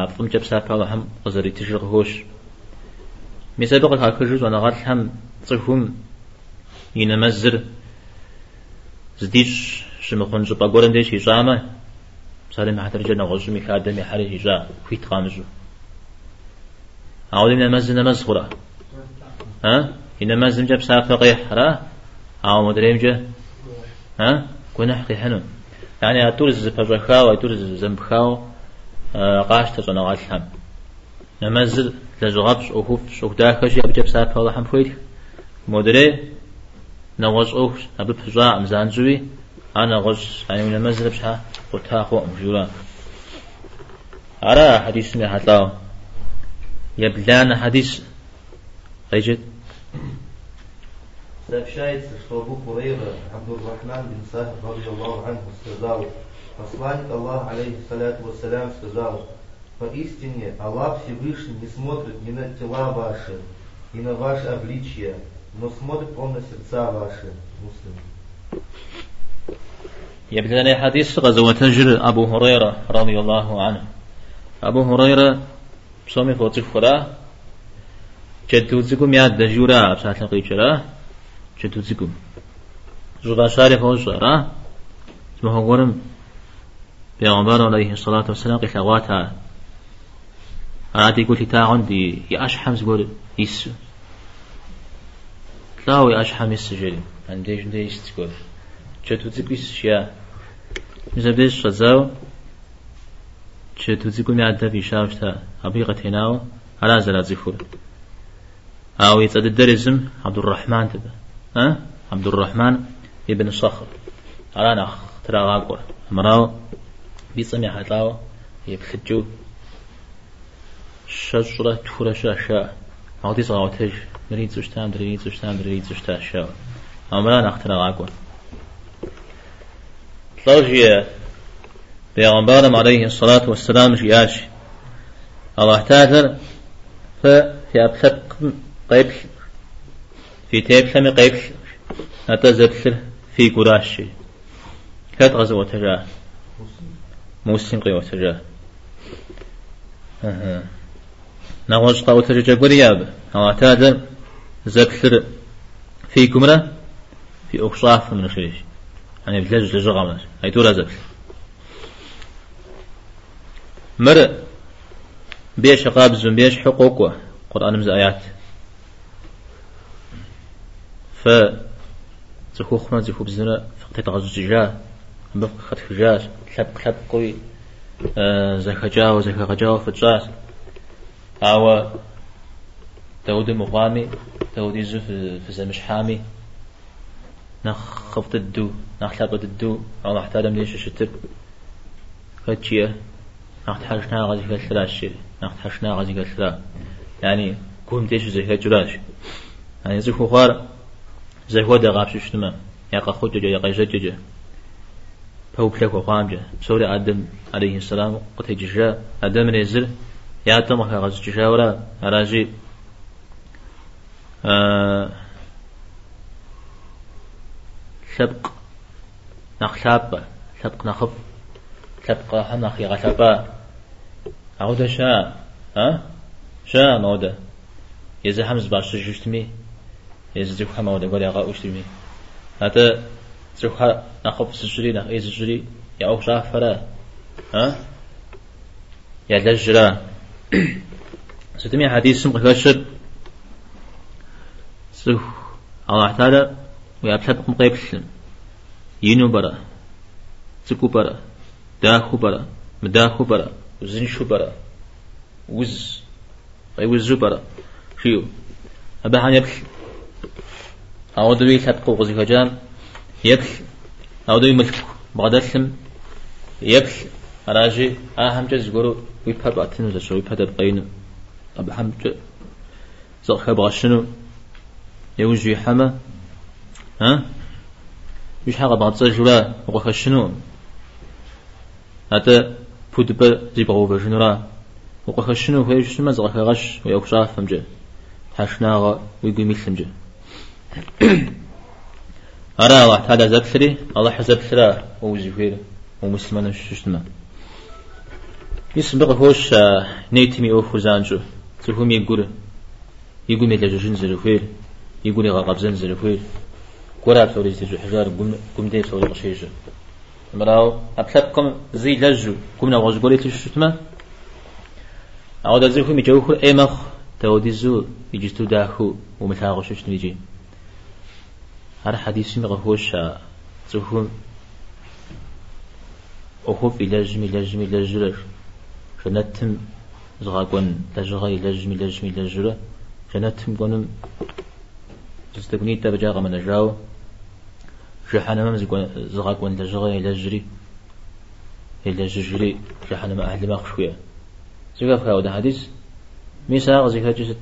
عبدهم جب سافا وهم قزري تشرق هوش مسابقة هاكجوز وأنا غاد هم صفهم ينمزر زديش شمخون زبا قولن ديش يجامه سالم حتى رجعنا غزو مكادة محل هجاء كويت قامزو أعود من نمز نمز خورا ها؟ إن نمز نجاب سافقي را أو مدريم جا ها؟ كنا حقي حنو يعني أتورز فجخاو أتورز زنبخاو قاش تزنا غالحم نمز لزغبش أوهوف شوك داكش يبجب سافقي الله حمفويل مدري نغز أوش أبي بجاء مزانجوي أنا غز يعني من المزرب شها قتاخو مجورا أرى حديث من حتلاو يبلان حديث قيجد Сообщается, что Абу Хурейра Абдуррахман бин Сахиб, радиаллаху анху, сказал, посланник Аллаха, алейхиссаляту вассалям, сказал, поистине Аллах Всевышний не смотрит ни на тела ваши, ни на ваше обличие, но смотрит Он на сердца ваши, муслимы. يبدأ حديث غزوة تجر أبو هريرة رضي الله عنه. أبو هريرة بصومي فوتي فرا جدوزكم ياد دجورا بسات لقيتشرا جدوزكم زوغا شارف وزورا اسمه قرم بيغمبر عليه الصلاة والسلام قلت أغواتها أنا قلت تا عندي يا أشحم زقول يسو تلاوي أشحم يسو جري عندي جندي يستقول جدوزك يسو مزبدش شزاو شتوزي كوني عدا في شاوشتا أبيقة هناو عبد الرحمن تبا ها عبد الرحمن ابن صخر على نخ ترى غاقور مراو بيصمي حتلاو يبخجو شجرة تفورة شاشا أو دي صغاوتج نريد زوجتان نريد زوجتان غاقور طوجي بيغمبارم عليه الصلاة والسلام جياش الله تعالى ففي أبسط قيب في تيب سمي قيب أتزبسر في قراش كات غزوة تجاه موسم قيوة تجاه نغوش قوة تجاه قرياب الله تعالى زبسر في كمرة في أخصاف من الخيش يعني بلج لجغمس أي تورا زبل مر بيش قابز بيش حقوق قرآن مز آيات. ف زخوخ ما زخو بزنا فقط غز جا بفق خط خجاج خب خب قوي زخجا وزخجا وفتجاج أو داود مقامي داود يزف في زمش حامي. نخ خفت الدو نخ لابد الدو أو نحتاج من ليش شتر فتشيه نخ تحشنا غزي كسلا الشيء نخ تحشنا غزي كسلا يعني كوم تيش زي هجراش يعني زي خوار زي هو دغاب شنما يا قخوت جا يا قيجا جا فهو بلك وقامجة سوري آدم عليه السلام قد جشا آدم نزل يا تمخ غز جشا ولا. أراجي. آه سبق نخشاب سبق نخف سبق حنخ يغشابا عودة شا ها؟ شا مودا. يزي حمز باش جشتمي يزي زيخ مودا. قولي أغا أشتمي هذا زيخ نخف سجري نخ إيز جري يا أوخ شافرا ها؟ يا لجرا. ستمي حديث سمق كشر سوح الله تعالى ويابسط مقيبسن ينو برا تكو برا داخو برا مداخو برا وزنشو برا وز أي وزو برا. شيو أبا حان يبل أو دوي تبقو غزي هجان يبل أو دوي ملك بغدسم يبل أراجي أهم جز قولوا ويبها بأتنو زشو ويبها دبقينو أبا حام زغخة بغشنو يوجي حما ها؟ مش حاجة بعد جولا وخشنو هذا بودبا زيبغو بجنورا وخشنو هي جسم زغ غش؟ ويوكشا فمجة حشنا ويقول مثلمجة أرى الله تعالى زبثري الله حزب ثرا وزفير ومسلمان ششتما يسبق هوش نيتمي أوفو زانجو تفهم يقول. يقول ميلا جوجين زرفير يقول يغاقب زن زرفير قراب سوري زي حجار قم دي سوري قشيج مرأو أبسطكم زي لجو قمنا غوش قولي تشتما أعود أزيكم إيمخ توديزو يجستو داخو ومثاغو ششتم يجي. هذا حديث مغفوش زوكم أخوف إلجمي لجمي لجرر. جنتم زغاقون لجغي لجمي لجمي لجرر. جنتم قنم تستقني تبجاغ من الجاو جحنا ما زغاك ولا جغي إلى جري. إلى جري جحنا ما أهل ما خشوية خاو ده حديث. مساق زكاة جسد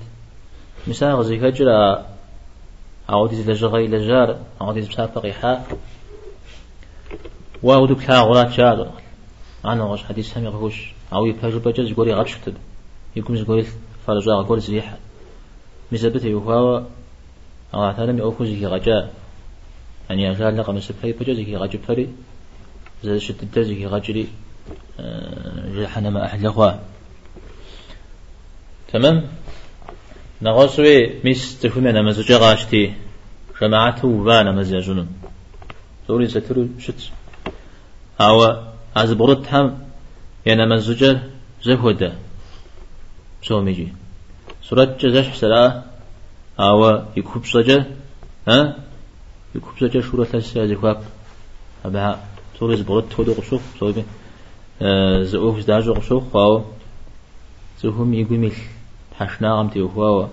مساق زكاة جرا عودي إلى جغي إلى جار عودي بسافق إيحاء وأودو كلا غلات جار. أنا غش حديث هم يغفوش أو يبهجو بجز يقولي غبشتد يقوم يقولي فرجا غول زريحة مزبت يوهاوا أو تعالى ميأوخو زكي غجاء. أن يغال لقى مسفري بجزكي غجب فري زاد شد الدزكي غجري جحنا ما أحد لغوا تمام؟ نغسوي ميس تفهمي أنا مزوجة غاشتي. جماعته وأنا مزاجون دوري سترو شت. أو از برد هم. يعني مزوجة زهودة. سو ميجي سورة جزاش حسلا أو يكوب صجة ها؟ يكوب زجا شورة تلسا زكواب أبها توريز بغت تودو قشوف صوبي زؤوف زداجو قشوف واو زهم يقول مثل حشنا غم تيوفاو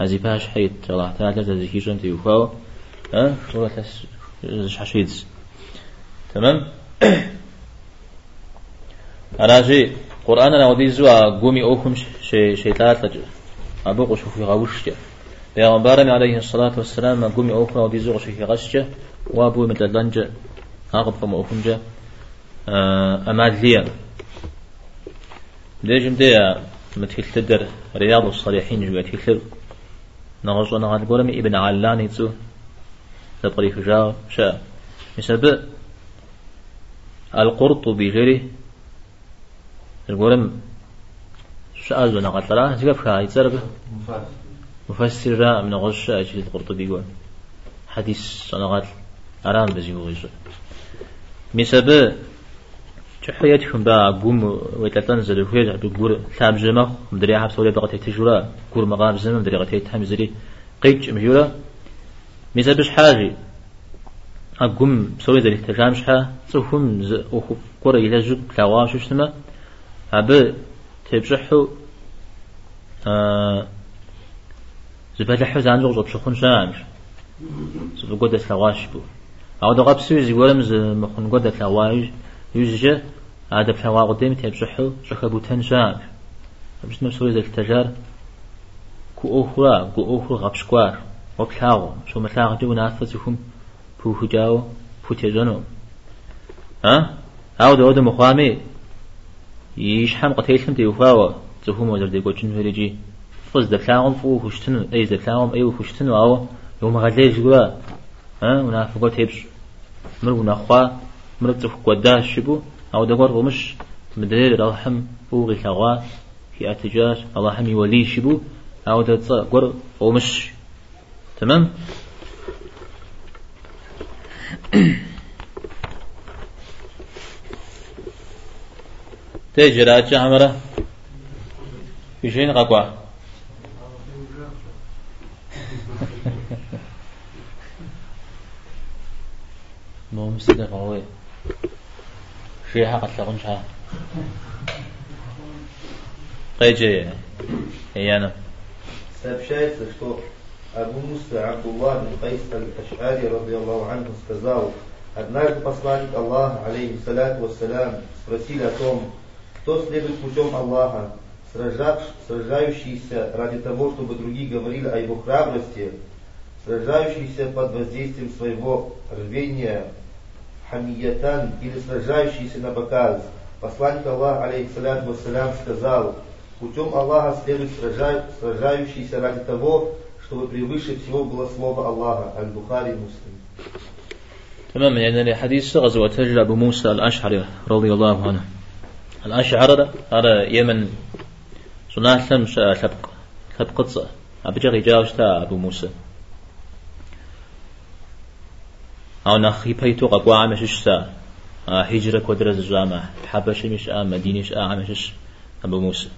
أزي باش حيت الله تعالى تزكي جم تيوفاو ها شورة تلس زش حشيدز تمام أراجي قرآن أنا ودي زوا قومي أوكم شي شي ثلاثة أبو قشوف يغاوش جا پیغمبرم عليه الصلاة والسلام قومي أوفا ودي زوغ شيخي غشجة وابو مثل لنجة أغب قم أوفنجة. أمادلية ليجم دي متكل تدر رياض الصالحين جوات كثر نغش نغال قولم ابن علان يتسو تطريف جاء شاء يسبب القرطبي غيره. القولم شاء نغال طلع زيقف كا يتسرب مفسر من غش أجل القرطبي يقول حديث صنغات أرام بزي غش مسبب تحياتكم بقى قوم ويتلتنزل ويرجع بقول ثاب جمع مدري عبس ولا بقى تجورا قول مقام زمن مدري قتيت همزري قيج مجورا مسبب حاجة أقوم بسوي ذلك تجامش حا صفهم ز أخو قرى إلى جد كواش شتما أب تبجحو آه زبالة حزان جوج بشخون شامش زب قدة لواش بو أو دغاب سويز يقولم ز مخون قدة لواج يوزجة عادة بحوا قدام تيب شحو شخا بوتن شامش بس نفسه ذا التجار كو أخرى كو أخرى غبش كوار وكلاغو شو متلاغ جو نافذهم بو هجاو بو تجنو ها أو دو دو مخامي يشحم قتيلهم تيوفاوا تفهم وزر دي قوتشن فريجي فز دفلاهم فو خشتنو أي دفلاهم أي خشتنو أو يوم غليش جوا ها ونافقو تيبش مر ونخوا مر تفك قداش شبو أو دقور ومش مدير رحم فوق الحغوا في الله هم يولي شبو أو دقور ومش تمام؟ تيجي راجع عمره في شيء ققوا مو مسدة قوي شيء حق تلقون شها قيجي هي أنا Сообщается, что Абу Муса Абдуллах бин Кайс аль-Аш'ари, радиаллаху анху, сказал, однажды посланник Аллаха, алейхи салату вассалям, спросили о том, кто следует путем Аллаха, сражающийся ради того, чтобы другие говорили о его храбрости, сражающийся под воздействием своего рвения, хамиятан, или сражающийся на показ. Посланник Аллаха, алейхиссалату вассалям, сказал, путем Аллаха следует сражающийся ради того, чтобы превыше всего было слово Аллаха, Аль-Бухари Муслим. تمام يعني حديث غزوة هجر أبو موسى الأشعري رضي الله عنه الأشعر هذا يمن صناع سلم سبق سبق قصة أبجغ جاوشتا أبو موسى. أو نخي بيتو قبوا عمش الشتا هجرة كودرز الجامع حبش مش آم مدينش آمش أبو موسى.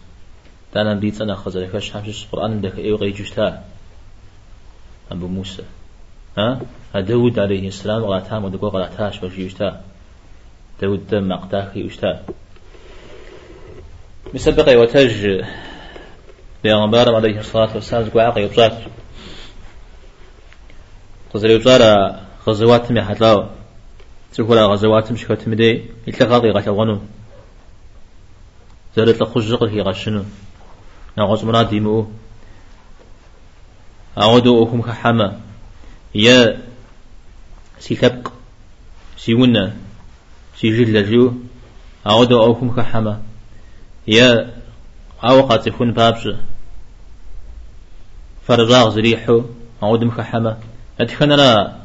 دانا بيت أنا خزر كش حمش القرآن دك إيو غي جشتا أبو موسى. ها داود عليه السلام غلطام ودقوا غلطاش وجيشتا داود مقتاخي وشتا مسبق وتج بيغمبار عليه الصلاة والسلام زقوا عقي وبصات قزري وبصارة غزوات مي حتلاو تقول غزوات مش كتمدي يتلقى غتغنو زرت لخزق هي غشنو نغز مراد يمو أعودوا أكم كحما يا سيتبق. سيونا. سيجل جو أعودوا أكم كحما يا أوقات يكون بابش. فرزاغ زريحو أعود مكحما أتخننا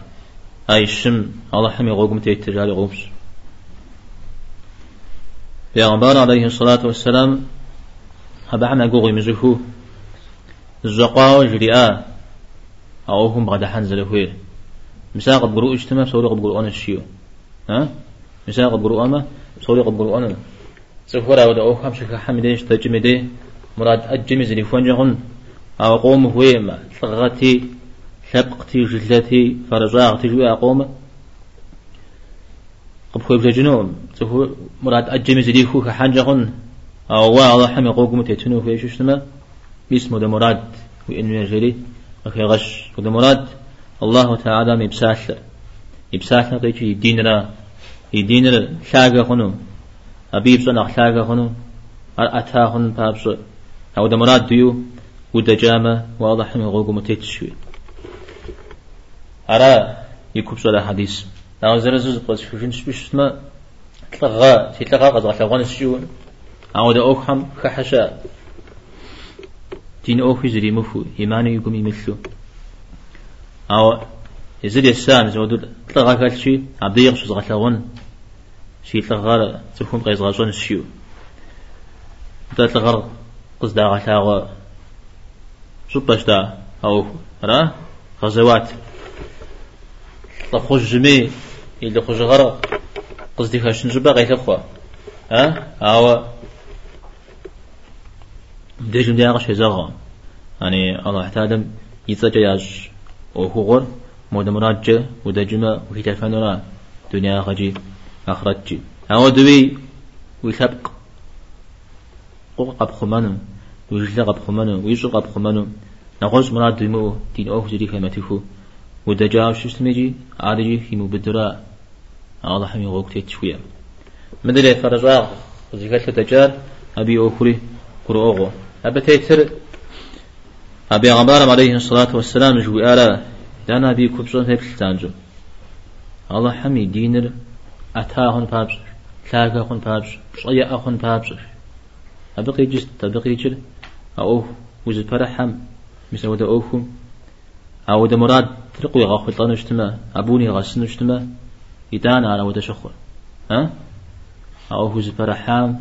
أي الشم الله حمي غوكم تيتجالي غوبس پیغمبر عليه الصلاة والسلام هبعنا قوغي مزهو. الزقاء جريئة أو هم بعد حنزل هوي مساق بقرؤ اجتماع سوري قبقرؤ الشيو. ها؟ مساق بقرؤ أما سوري قبقرؤ أنا سفورا ودا أو خمسة كحمديش تجمدي مراد أجمي زلي فنجهن أو قوم هوي ما ثغتي شبقتي جلتي فرزاغتي جوي أقوم قب خوي بجنون. سفور مراد أجمي زلي خو كحنجهن أو الله حمي قوكم تيتنو في شو باسمه ده مراد. وإنه يجري أخي غش وده مراد. الله تعالى مبساث يبساث نقيتي يديننا يديننا شاقة خنو. أبيب سنة أخلاقة خنو أتا خن بابس أو ده مراد ديو وده جامة واضح من غوغو متيتشوي أرى يكوب سؤال حديث. أو زرزوز قد شوشين شبش ما تلغى تلغى قد غلغان السجون أو ده أوخم خحشا. دين أوخي زري مفو إيماني يقوم يمثلو أو يزيد يسان زودو تلغى كالشي عبد يغشو زغلغان شي تلغار تكون قيز غازون الشيو دا تلغار قصدا غلاغا سوباش دا أو را غزوات. تخرج جمي إلا خرج غرا قصدي خاشن جبا غير أخوة ها؟ أو ديجم دي أغش هزاغا يعني الله احتادم يتجاج وهو غر مود مراجع ودجمة وكتافان دنيا خجي أخرج أو دوي ويسبق قوق قب خمانو ويجلا قب خمانو ويجل قب خمانو. نقص مراد دمو دين أوه جري خيمته ودجاو شسمجي عادجي في مبدرا الله حمي غوك تيتشويا مدري فرزاق وزيكالك دجال أبي أوكري قرؤوغو أبا تيتر أبي عمار عليه الصلاة والسلام جوي آلا لانا أبي كبصون هيك الله حمي دينر أتاهن بابس لاقا خن شيء أخن بابش أبقي جست تبقي جل أو وز فرحم. مثل ودا أوفو أو ودا مراد ترقوي غاخو طنشتما أبوني غسنشتما يدانا على ودا شخور ها؟ أو وز فرحم.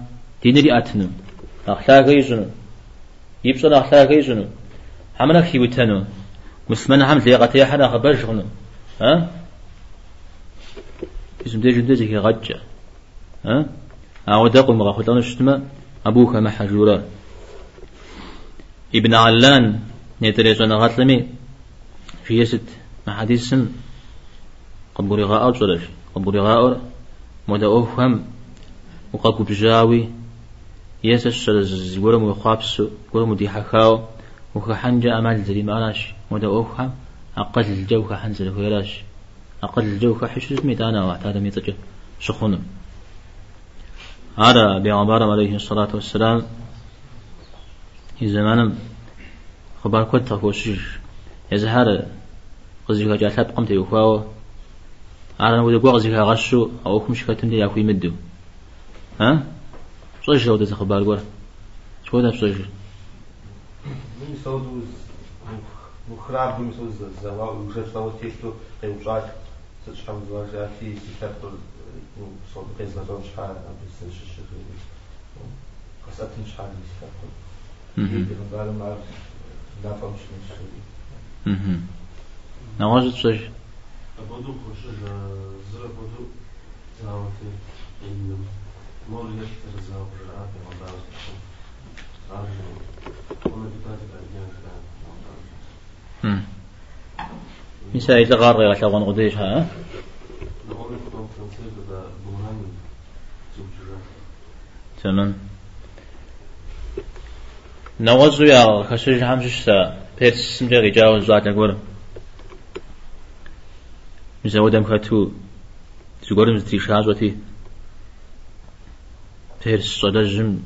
دينري أتنو. أخلاق يجنو يبصر أخلاق يجنو حمنا في وتنو مسلمان هم ليغتي حنا خبرجنو ها؟ اسم دي جندي زي غجة. ها؟ أو دقوا مغاخو طنشتما أبوك محجورا ابن علان نيتريزون غاتلمي. في يسد ما حديث قبوري غاء صلش قبوري غاء مدى أفهم وقاكو بجاوي. يسش زورم وخابس ورم دي حكاو وخحنجا أمال زري مالاش مدى أفهم أقل الجو خحنزل ويلاش أقل الجو حشز ميت أنا وقت هذا ميت هذا بعبارة عليه الصلاة والسلام. في زمانم خبر كل تخوشج يزهر قزيكا جاتلاب قمت يخواه أنا نقول قوة قزيكا غشو أو كمش كتن دي ياكو مدو. ها؟ صيش لو تخبر قوة شو ده صيش مخراب مسوز الزواج وجد صوت تيشتو قيم شاك trzeba było zrealizować i tak to są takie zadowolenia, aby się rzeczy były ostatniczali, tak to wyglądało, ale na to się nie szli. No może coś? A po duchu, że zrobił za oty innym. Mogę ja się teraz zaobrażać, bo da się to zrobić. Ale to jest tak, jak ja chcę. Hmm. Misal إذا غار غير شغل قديش ها؟ No one potem francuskiego da bułami zubrze. تمام نوزو يا خشج همش سا بيرس سمجا رجاو زوات نقول مثلا ودم كاتو تقول مزتي شازوتي بيرس صدجم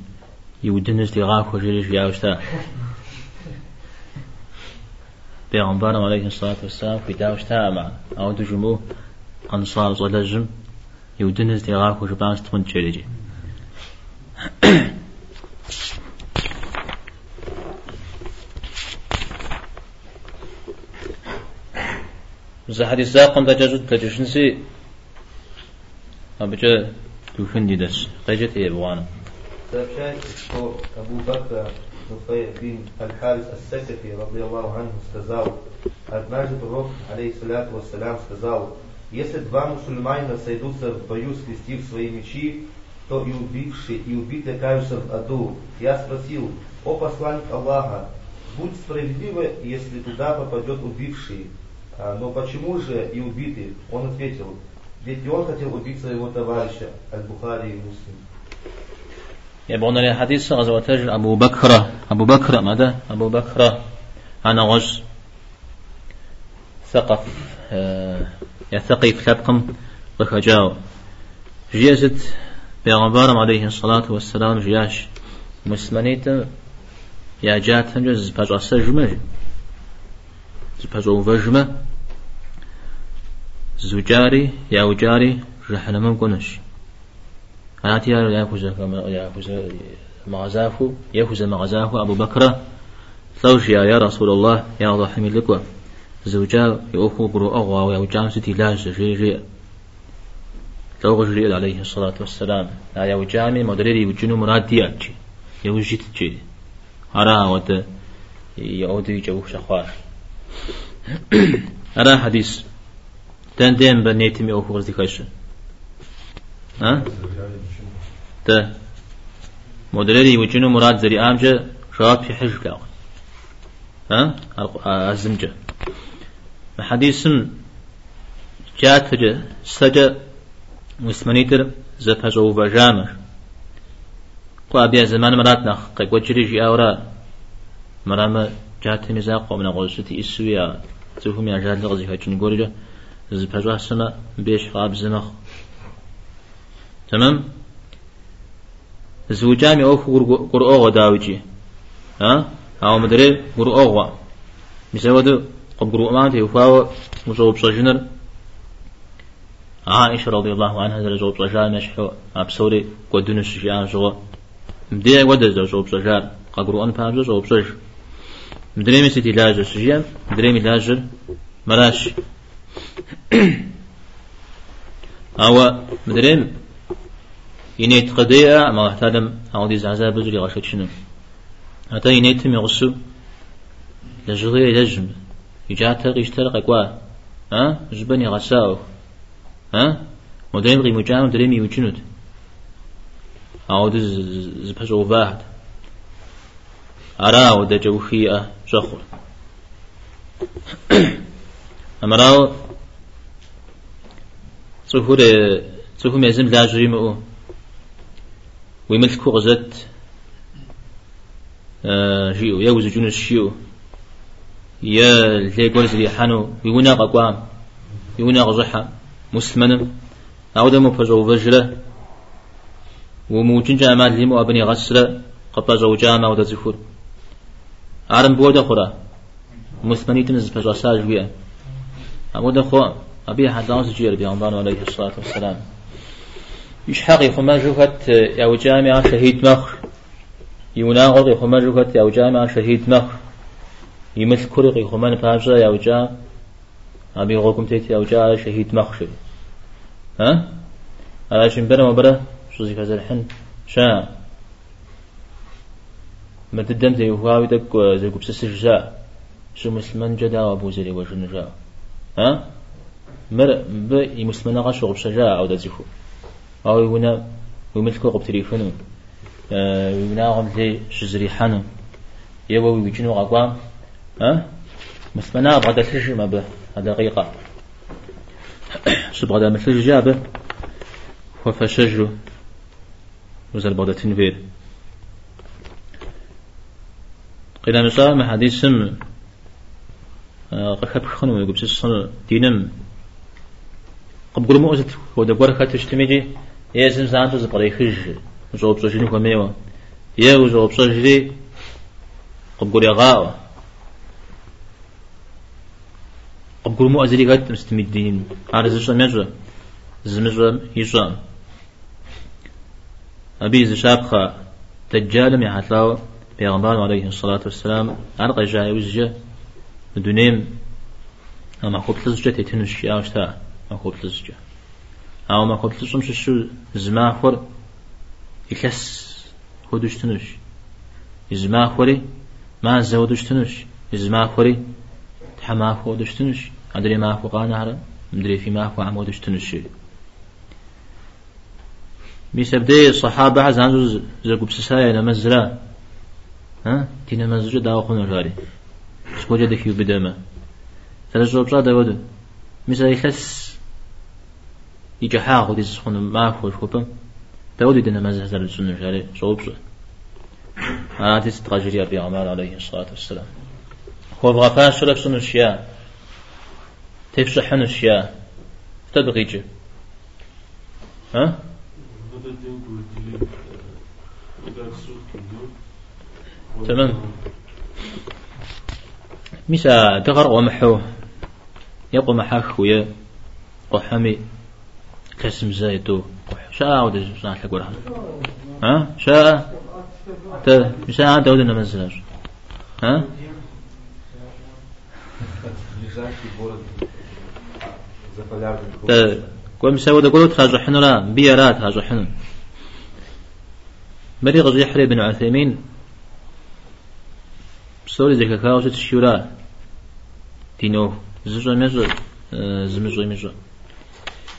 يودنس دي غاف وجريش پیغمبرم علیه الصلاة والسلام پیداوش تاما آو دجمو انصار زلجم يودن ازدغار خوش بانس تمند چلیجی زهري زاقن دجاجد دجشنسي أبجا كوفن ديدس قجت إيه بوانا أبو بكر Нуфей бин Аль-Харис Ас-Сакафи, рады Аллаху анху, сказал, однажды пророк, алейхиссаляту вассалям, сказал, если два мусульманина сойдутся в бою, скрестив свои мечи, то и убивший, и убитый окажутся в аду. Я спросил, о посланник Аллаха, будь справедливо, если туда попадет убивший. А, но почему же и убитый? Он ответил, ведь он хотел убить своего товарища, Аль-Бухари и Муслим. يبغون لي حديث غزوة أبو بكر أبو بكر ماذا؟ أبو بكر أنا غش. ثقف آه، يثقي كتابكم وخجاو. جيزت بيغمبارم عليه الصلاة والسلام جياش مسلمانيت يا جات هم جز بجا سجمة بجا وفجمة زوجاري يا وجاري رحنا ممكنش أناتي يأخذ يأخذ مغزاه يأخذ مغزاه أبو بكر ثوش يا رسول الله يا ضحي لك زوجا يأخذ برو أغوى ويوجان ستي لاج جي جي لو جريء عليه الصلاة والسلام لا يوجامي مدريري وجنو مرادي أجي يوجيت جي أرى ود يعودي جو شخوار أرى حديث تن دين بنيتمي أخو غزي خشن ها؟ مدرري وجنو مراد زري آمجة شواب في حج ها؟ أزمجة حديث جات سجى مسمنيتر زفجو بجامر قابيا زمان مرات نخ قيق وجري جي أورا مرام جات مزاق ومن غوزتي إسويا تفهم يا جاد لغزي هجن قولي زفجو حسنا بيش قاب زمخ. تمام؟ زوجامي أو قرؤو داوجي ها؟ أو مدري قرؤو مسود قب قرؤ ما تيفاو مصوب صجنر عائشة رضي الله عنها زوب صجار مشحو أبصوري ودون الشجاع زو مدي ود زوب صجار قبرو أن فاز زوب صج مدري مسيتي لاجر سجيا مدري لاجر مراش أو مدري ينيت قضية ما احتدم أو دي زعزا بجري غشت شنو حتى ينيت مغسو لجغي لجم يجاتر يشترق قوا ها جبني غساو ها مدريم غي مجام مدريم يوجنود زبحش أوفاهد أرى ودا جوخية جخر أمراو صفور صفور ميزم لا جريمه ويملكو غزت آه جيو يوز جنوس شيو يا اللي قولز لي حانو يونا قوام يونا غزحا مسلمنا أعود مفجو فجرة وموجن جامع لهم أبني غسرة قبل زوجامة ودزفور عرم بودا خورا مسلمني تنز فجو ساج بيا أعود خو أبي حداوس جير بيعنبان عليه الصلاة والسلام. يشحق خما جوكت يا جامع شهيد مخ. يناغض خما جوكت يا جامع شهيد مخ. يمثل كرق خمان فاجا يا جامع أبي غوكم تيتي أو جاء شهيد مخشب ها؟ على شنبرة مبرة شو زي كذا الحين شا. ما تدم تي وهاوي دك زي كبس السجاء شو مسلمان جدا أبو زري وشنو جاء ها؟ مر ب مسلمان غش غبس جاء أو دزيفو. أو يونا ويملكو قب تليفونو ويونا غم زي شزري حنو يبو ويجنو غقوام ها؟ مسلمان أبغى تسجل ما به دقيقة سبغدا مثل جابه وفشجو وزل بغدا تنفير. قيل مسا ما حديث سم قخب خنو يقول بس دينم. قب قول مؤزت هو دقور خات زم زانتو زبري خج زوب زوجيني كميوا يا زوب زوجي قب قول يا غاوة قبل مو أزري قد مستمدين على زشا مجرى زمجرى يشام أبي زشابخا دجال من حتلاو بيغمبار عليه الصلاة والسلام أرقى جاي وزجة دونيم أما خبط لزجة تتنش يا وشتا ما خبط لزجة أو ما خبط لزجة شو زماخور يكس هدوش تنش زماخوري ما زودوش تنش زماخوري حما فو دشتنش أدري ما فو قانهر مدري في ما فو عمو دشتنش ميسبدي الصحابة عزان زرقو بسسايا نمزلا ها؟ تينا مزجة داو خونو جاري سكوجة دكيو بدما تلجو بجا داود ميسا يخس يجا حاقو دي سخون ما فو شوبا داود دينا مزجة زر السنة جاري صوبزة هذه ستغجري أبي عمار عليه الصلاة والسلام هو بغفا شرب سنشيا تفشح نشيا تدغيج ها تمام ميسا دغر ومحو يقو محاك ويا قحمي كسم زايدو شاء ودي شاء تقول ها؟ شاء؟ تا شاء داود نمزلاش ها؟ قوم سوى دقولو تخاجو حنو لا بيارات هاجو حنو. مريغ يحري بن عثيمين. سوري زكا كاوش تشيورا دينو. زجو ميزو زمجو ميزو.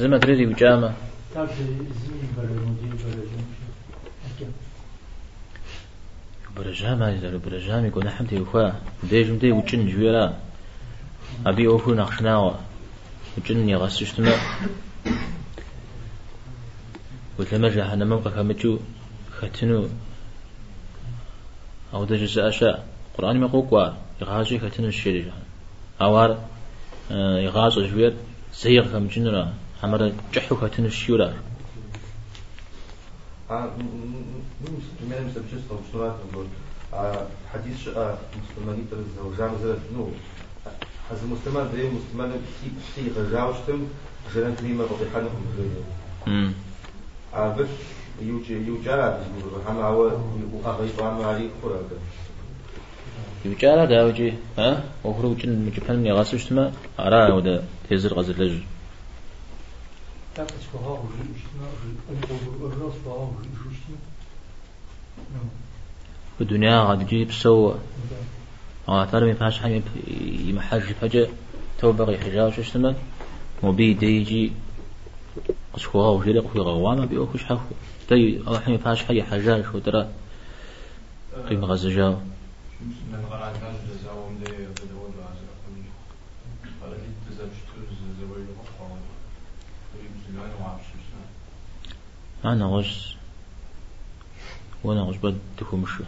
ما تريد وجامة برجامة إذا برجامة يكون حمتي أخوة ديجم دي وجن جولا أبي أوفو نخشناوا وجن يغسشتنا وثما جهنم قفمتو ختنو. أو دجز أشاء قرآن ما قوقوا يغازي ختنو الشريجة أوار آه، يغاز جوير زيغ كم أمر جحوك تنشيورا حديث آه، مسلمانية الزوجان زرد نو حز مسلمان ذي مسلمان بسي بسي غزاوشتم زلن كريمة آه، بطيحانهم بلوية عبش يوجا يوجا هم هو وأغيب عن علي خراك يوجا لا داوجي ها؟ وخروج المجبن يغاسوشتما أرى ودا تيزر غزل لجل. تيزر غزل لج الدنيا غاد تجيب سو ترى ما ينفعش حاجة يمحج فجأة توبة يحجاج شو اسمه وبي ديجي قشخوها وشيري قفي غواما بيوكش حفو تي الله حمي فاش حي حجاج شو ترى قيمة غزجاو من غران كان جزاهم دي بدو العزر قال لي تزوج تز زوي القرآن قريب زمان وعبش أنا غش وأنا غش بد تكون مشو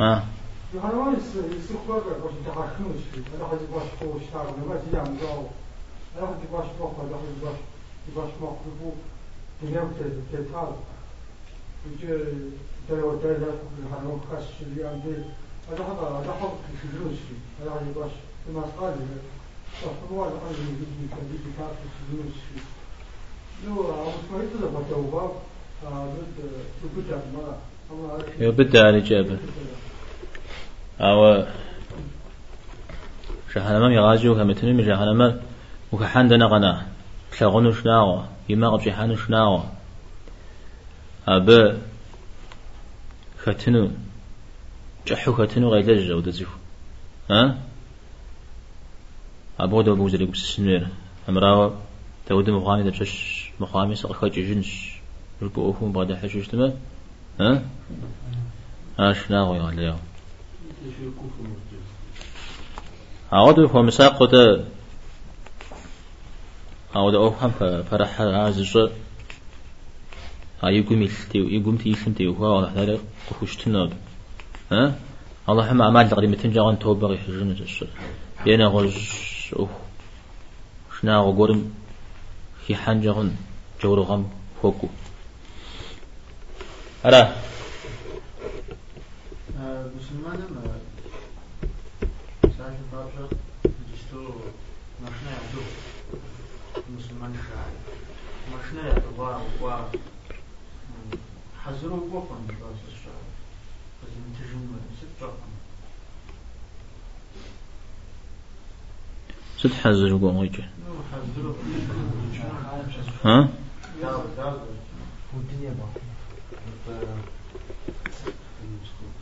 آه. يبدأ على إجابة أو شهر ما يغازيو كما من شهر ما وكحان دنا غنا شغنو شناغو يماغ بشيحانو شناغو. أبا ختنو جحو ختنو غير لجة ودزيفو ها؟ أبو دو بوزري بس سنير أمراو تود مقامي دبش مقامي سقخ جنش. ربوهم بعد حشوش تما ها؟ آش ناغو يغليو عود هو مساق ده عود أفهم فرح هذا الشيء يقوم يلتي يقوم تيلتي وهو على هذا قفوش تناب الله حما أعمال تقريبا متن جوان توبة غي حجنة جش ينا غش أوه. شنا غورم في حن غن جور غم فوكو. أرى. ساعة جستو مخنا مسلمان مخنا بوكم ست حزر قوم حزروا ها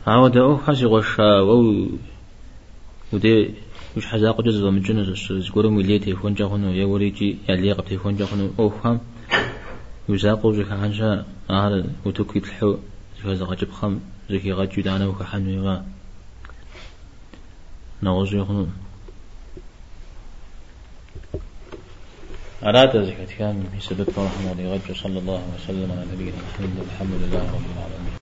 عاود أو حاسي غشا أو ودي مش حزاق جزء من جنز السوز قولوا ملي تليفون جاخنو يا وليجي يا ليق تليفون جاخنو أو فهم يزاقو زكا حنشا هذا وتوكي تلحو زكا زكا جب خم زكي غاجي دانا وكحنو يغا نغزو يخنو أراد زكاة كان بسبب رحمه الله صلى الله وسلم على نبينا محمد الحمد لله رب العالمين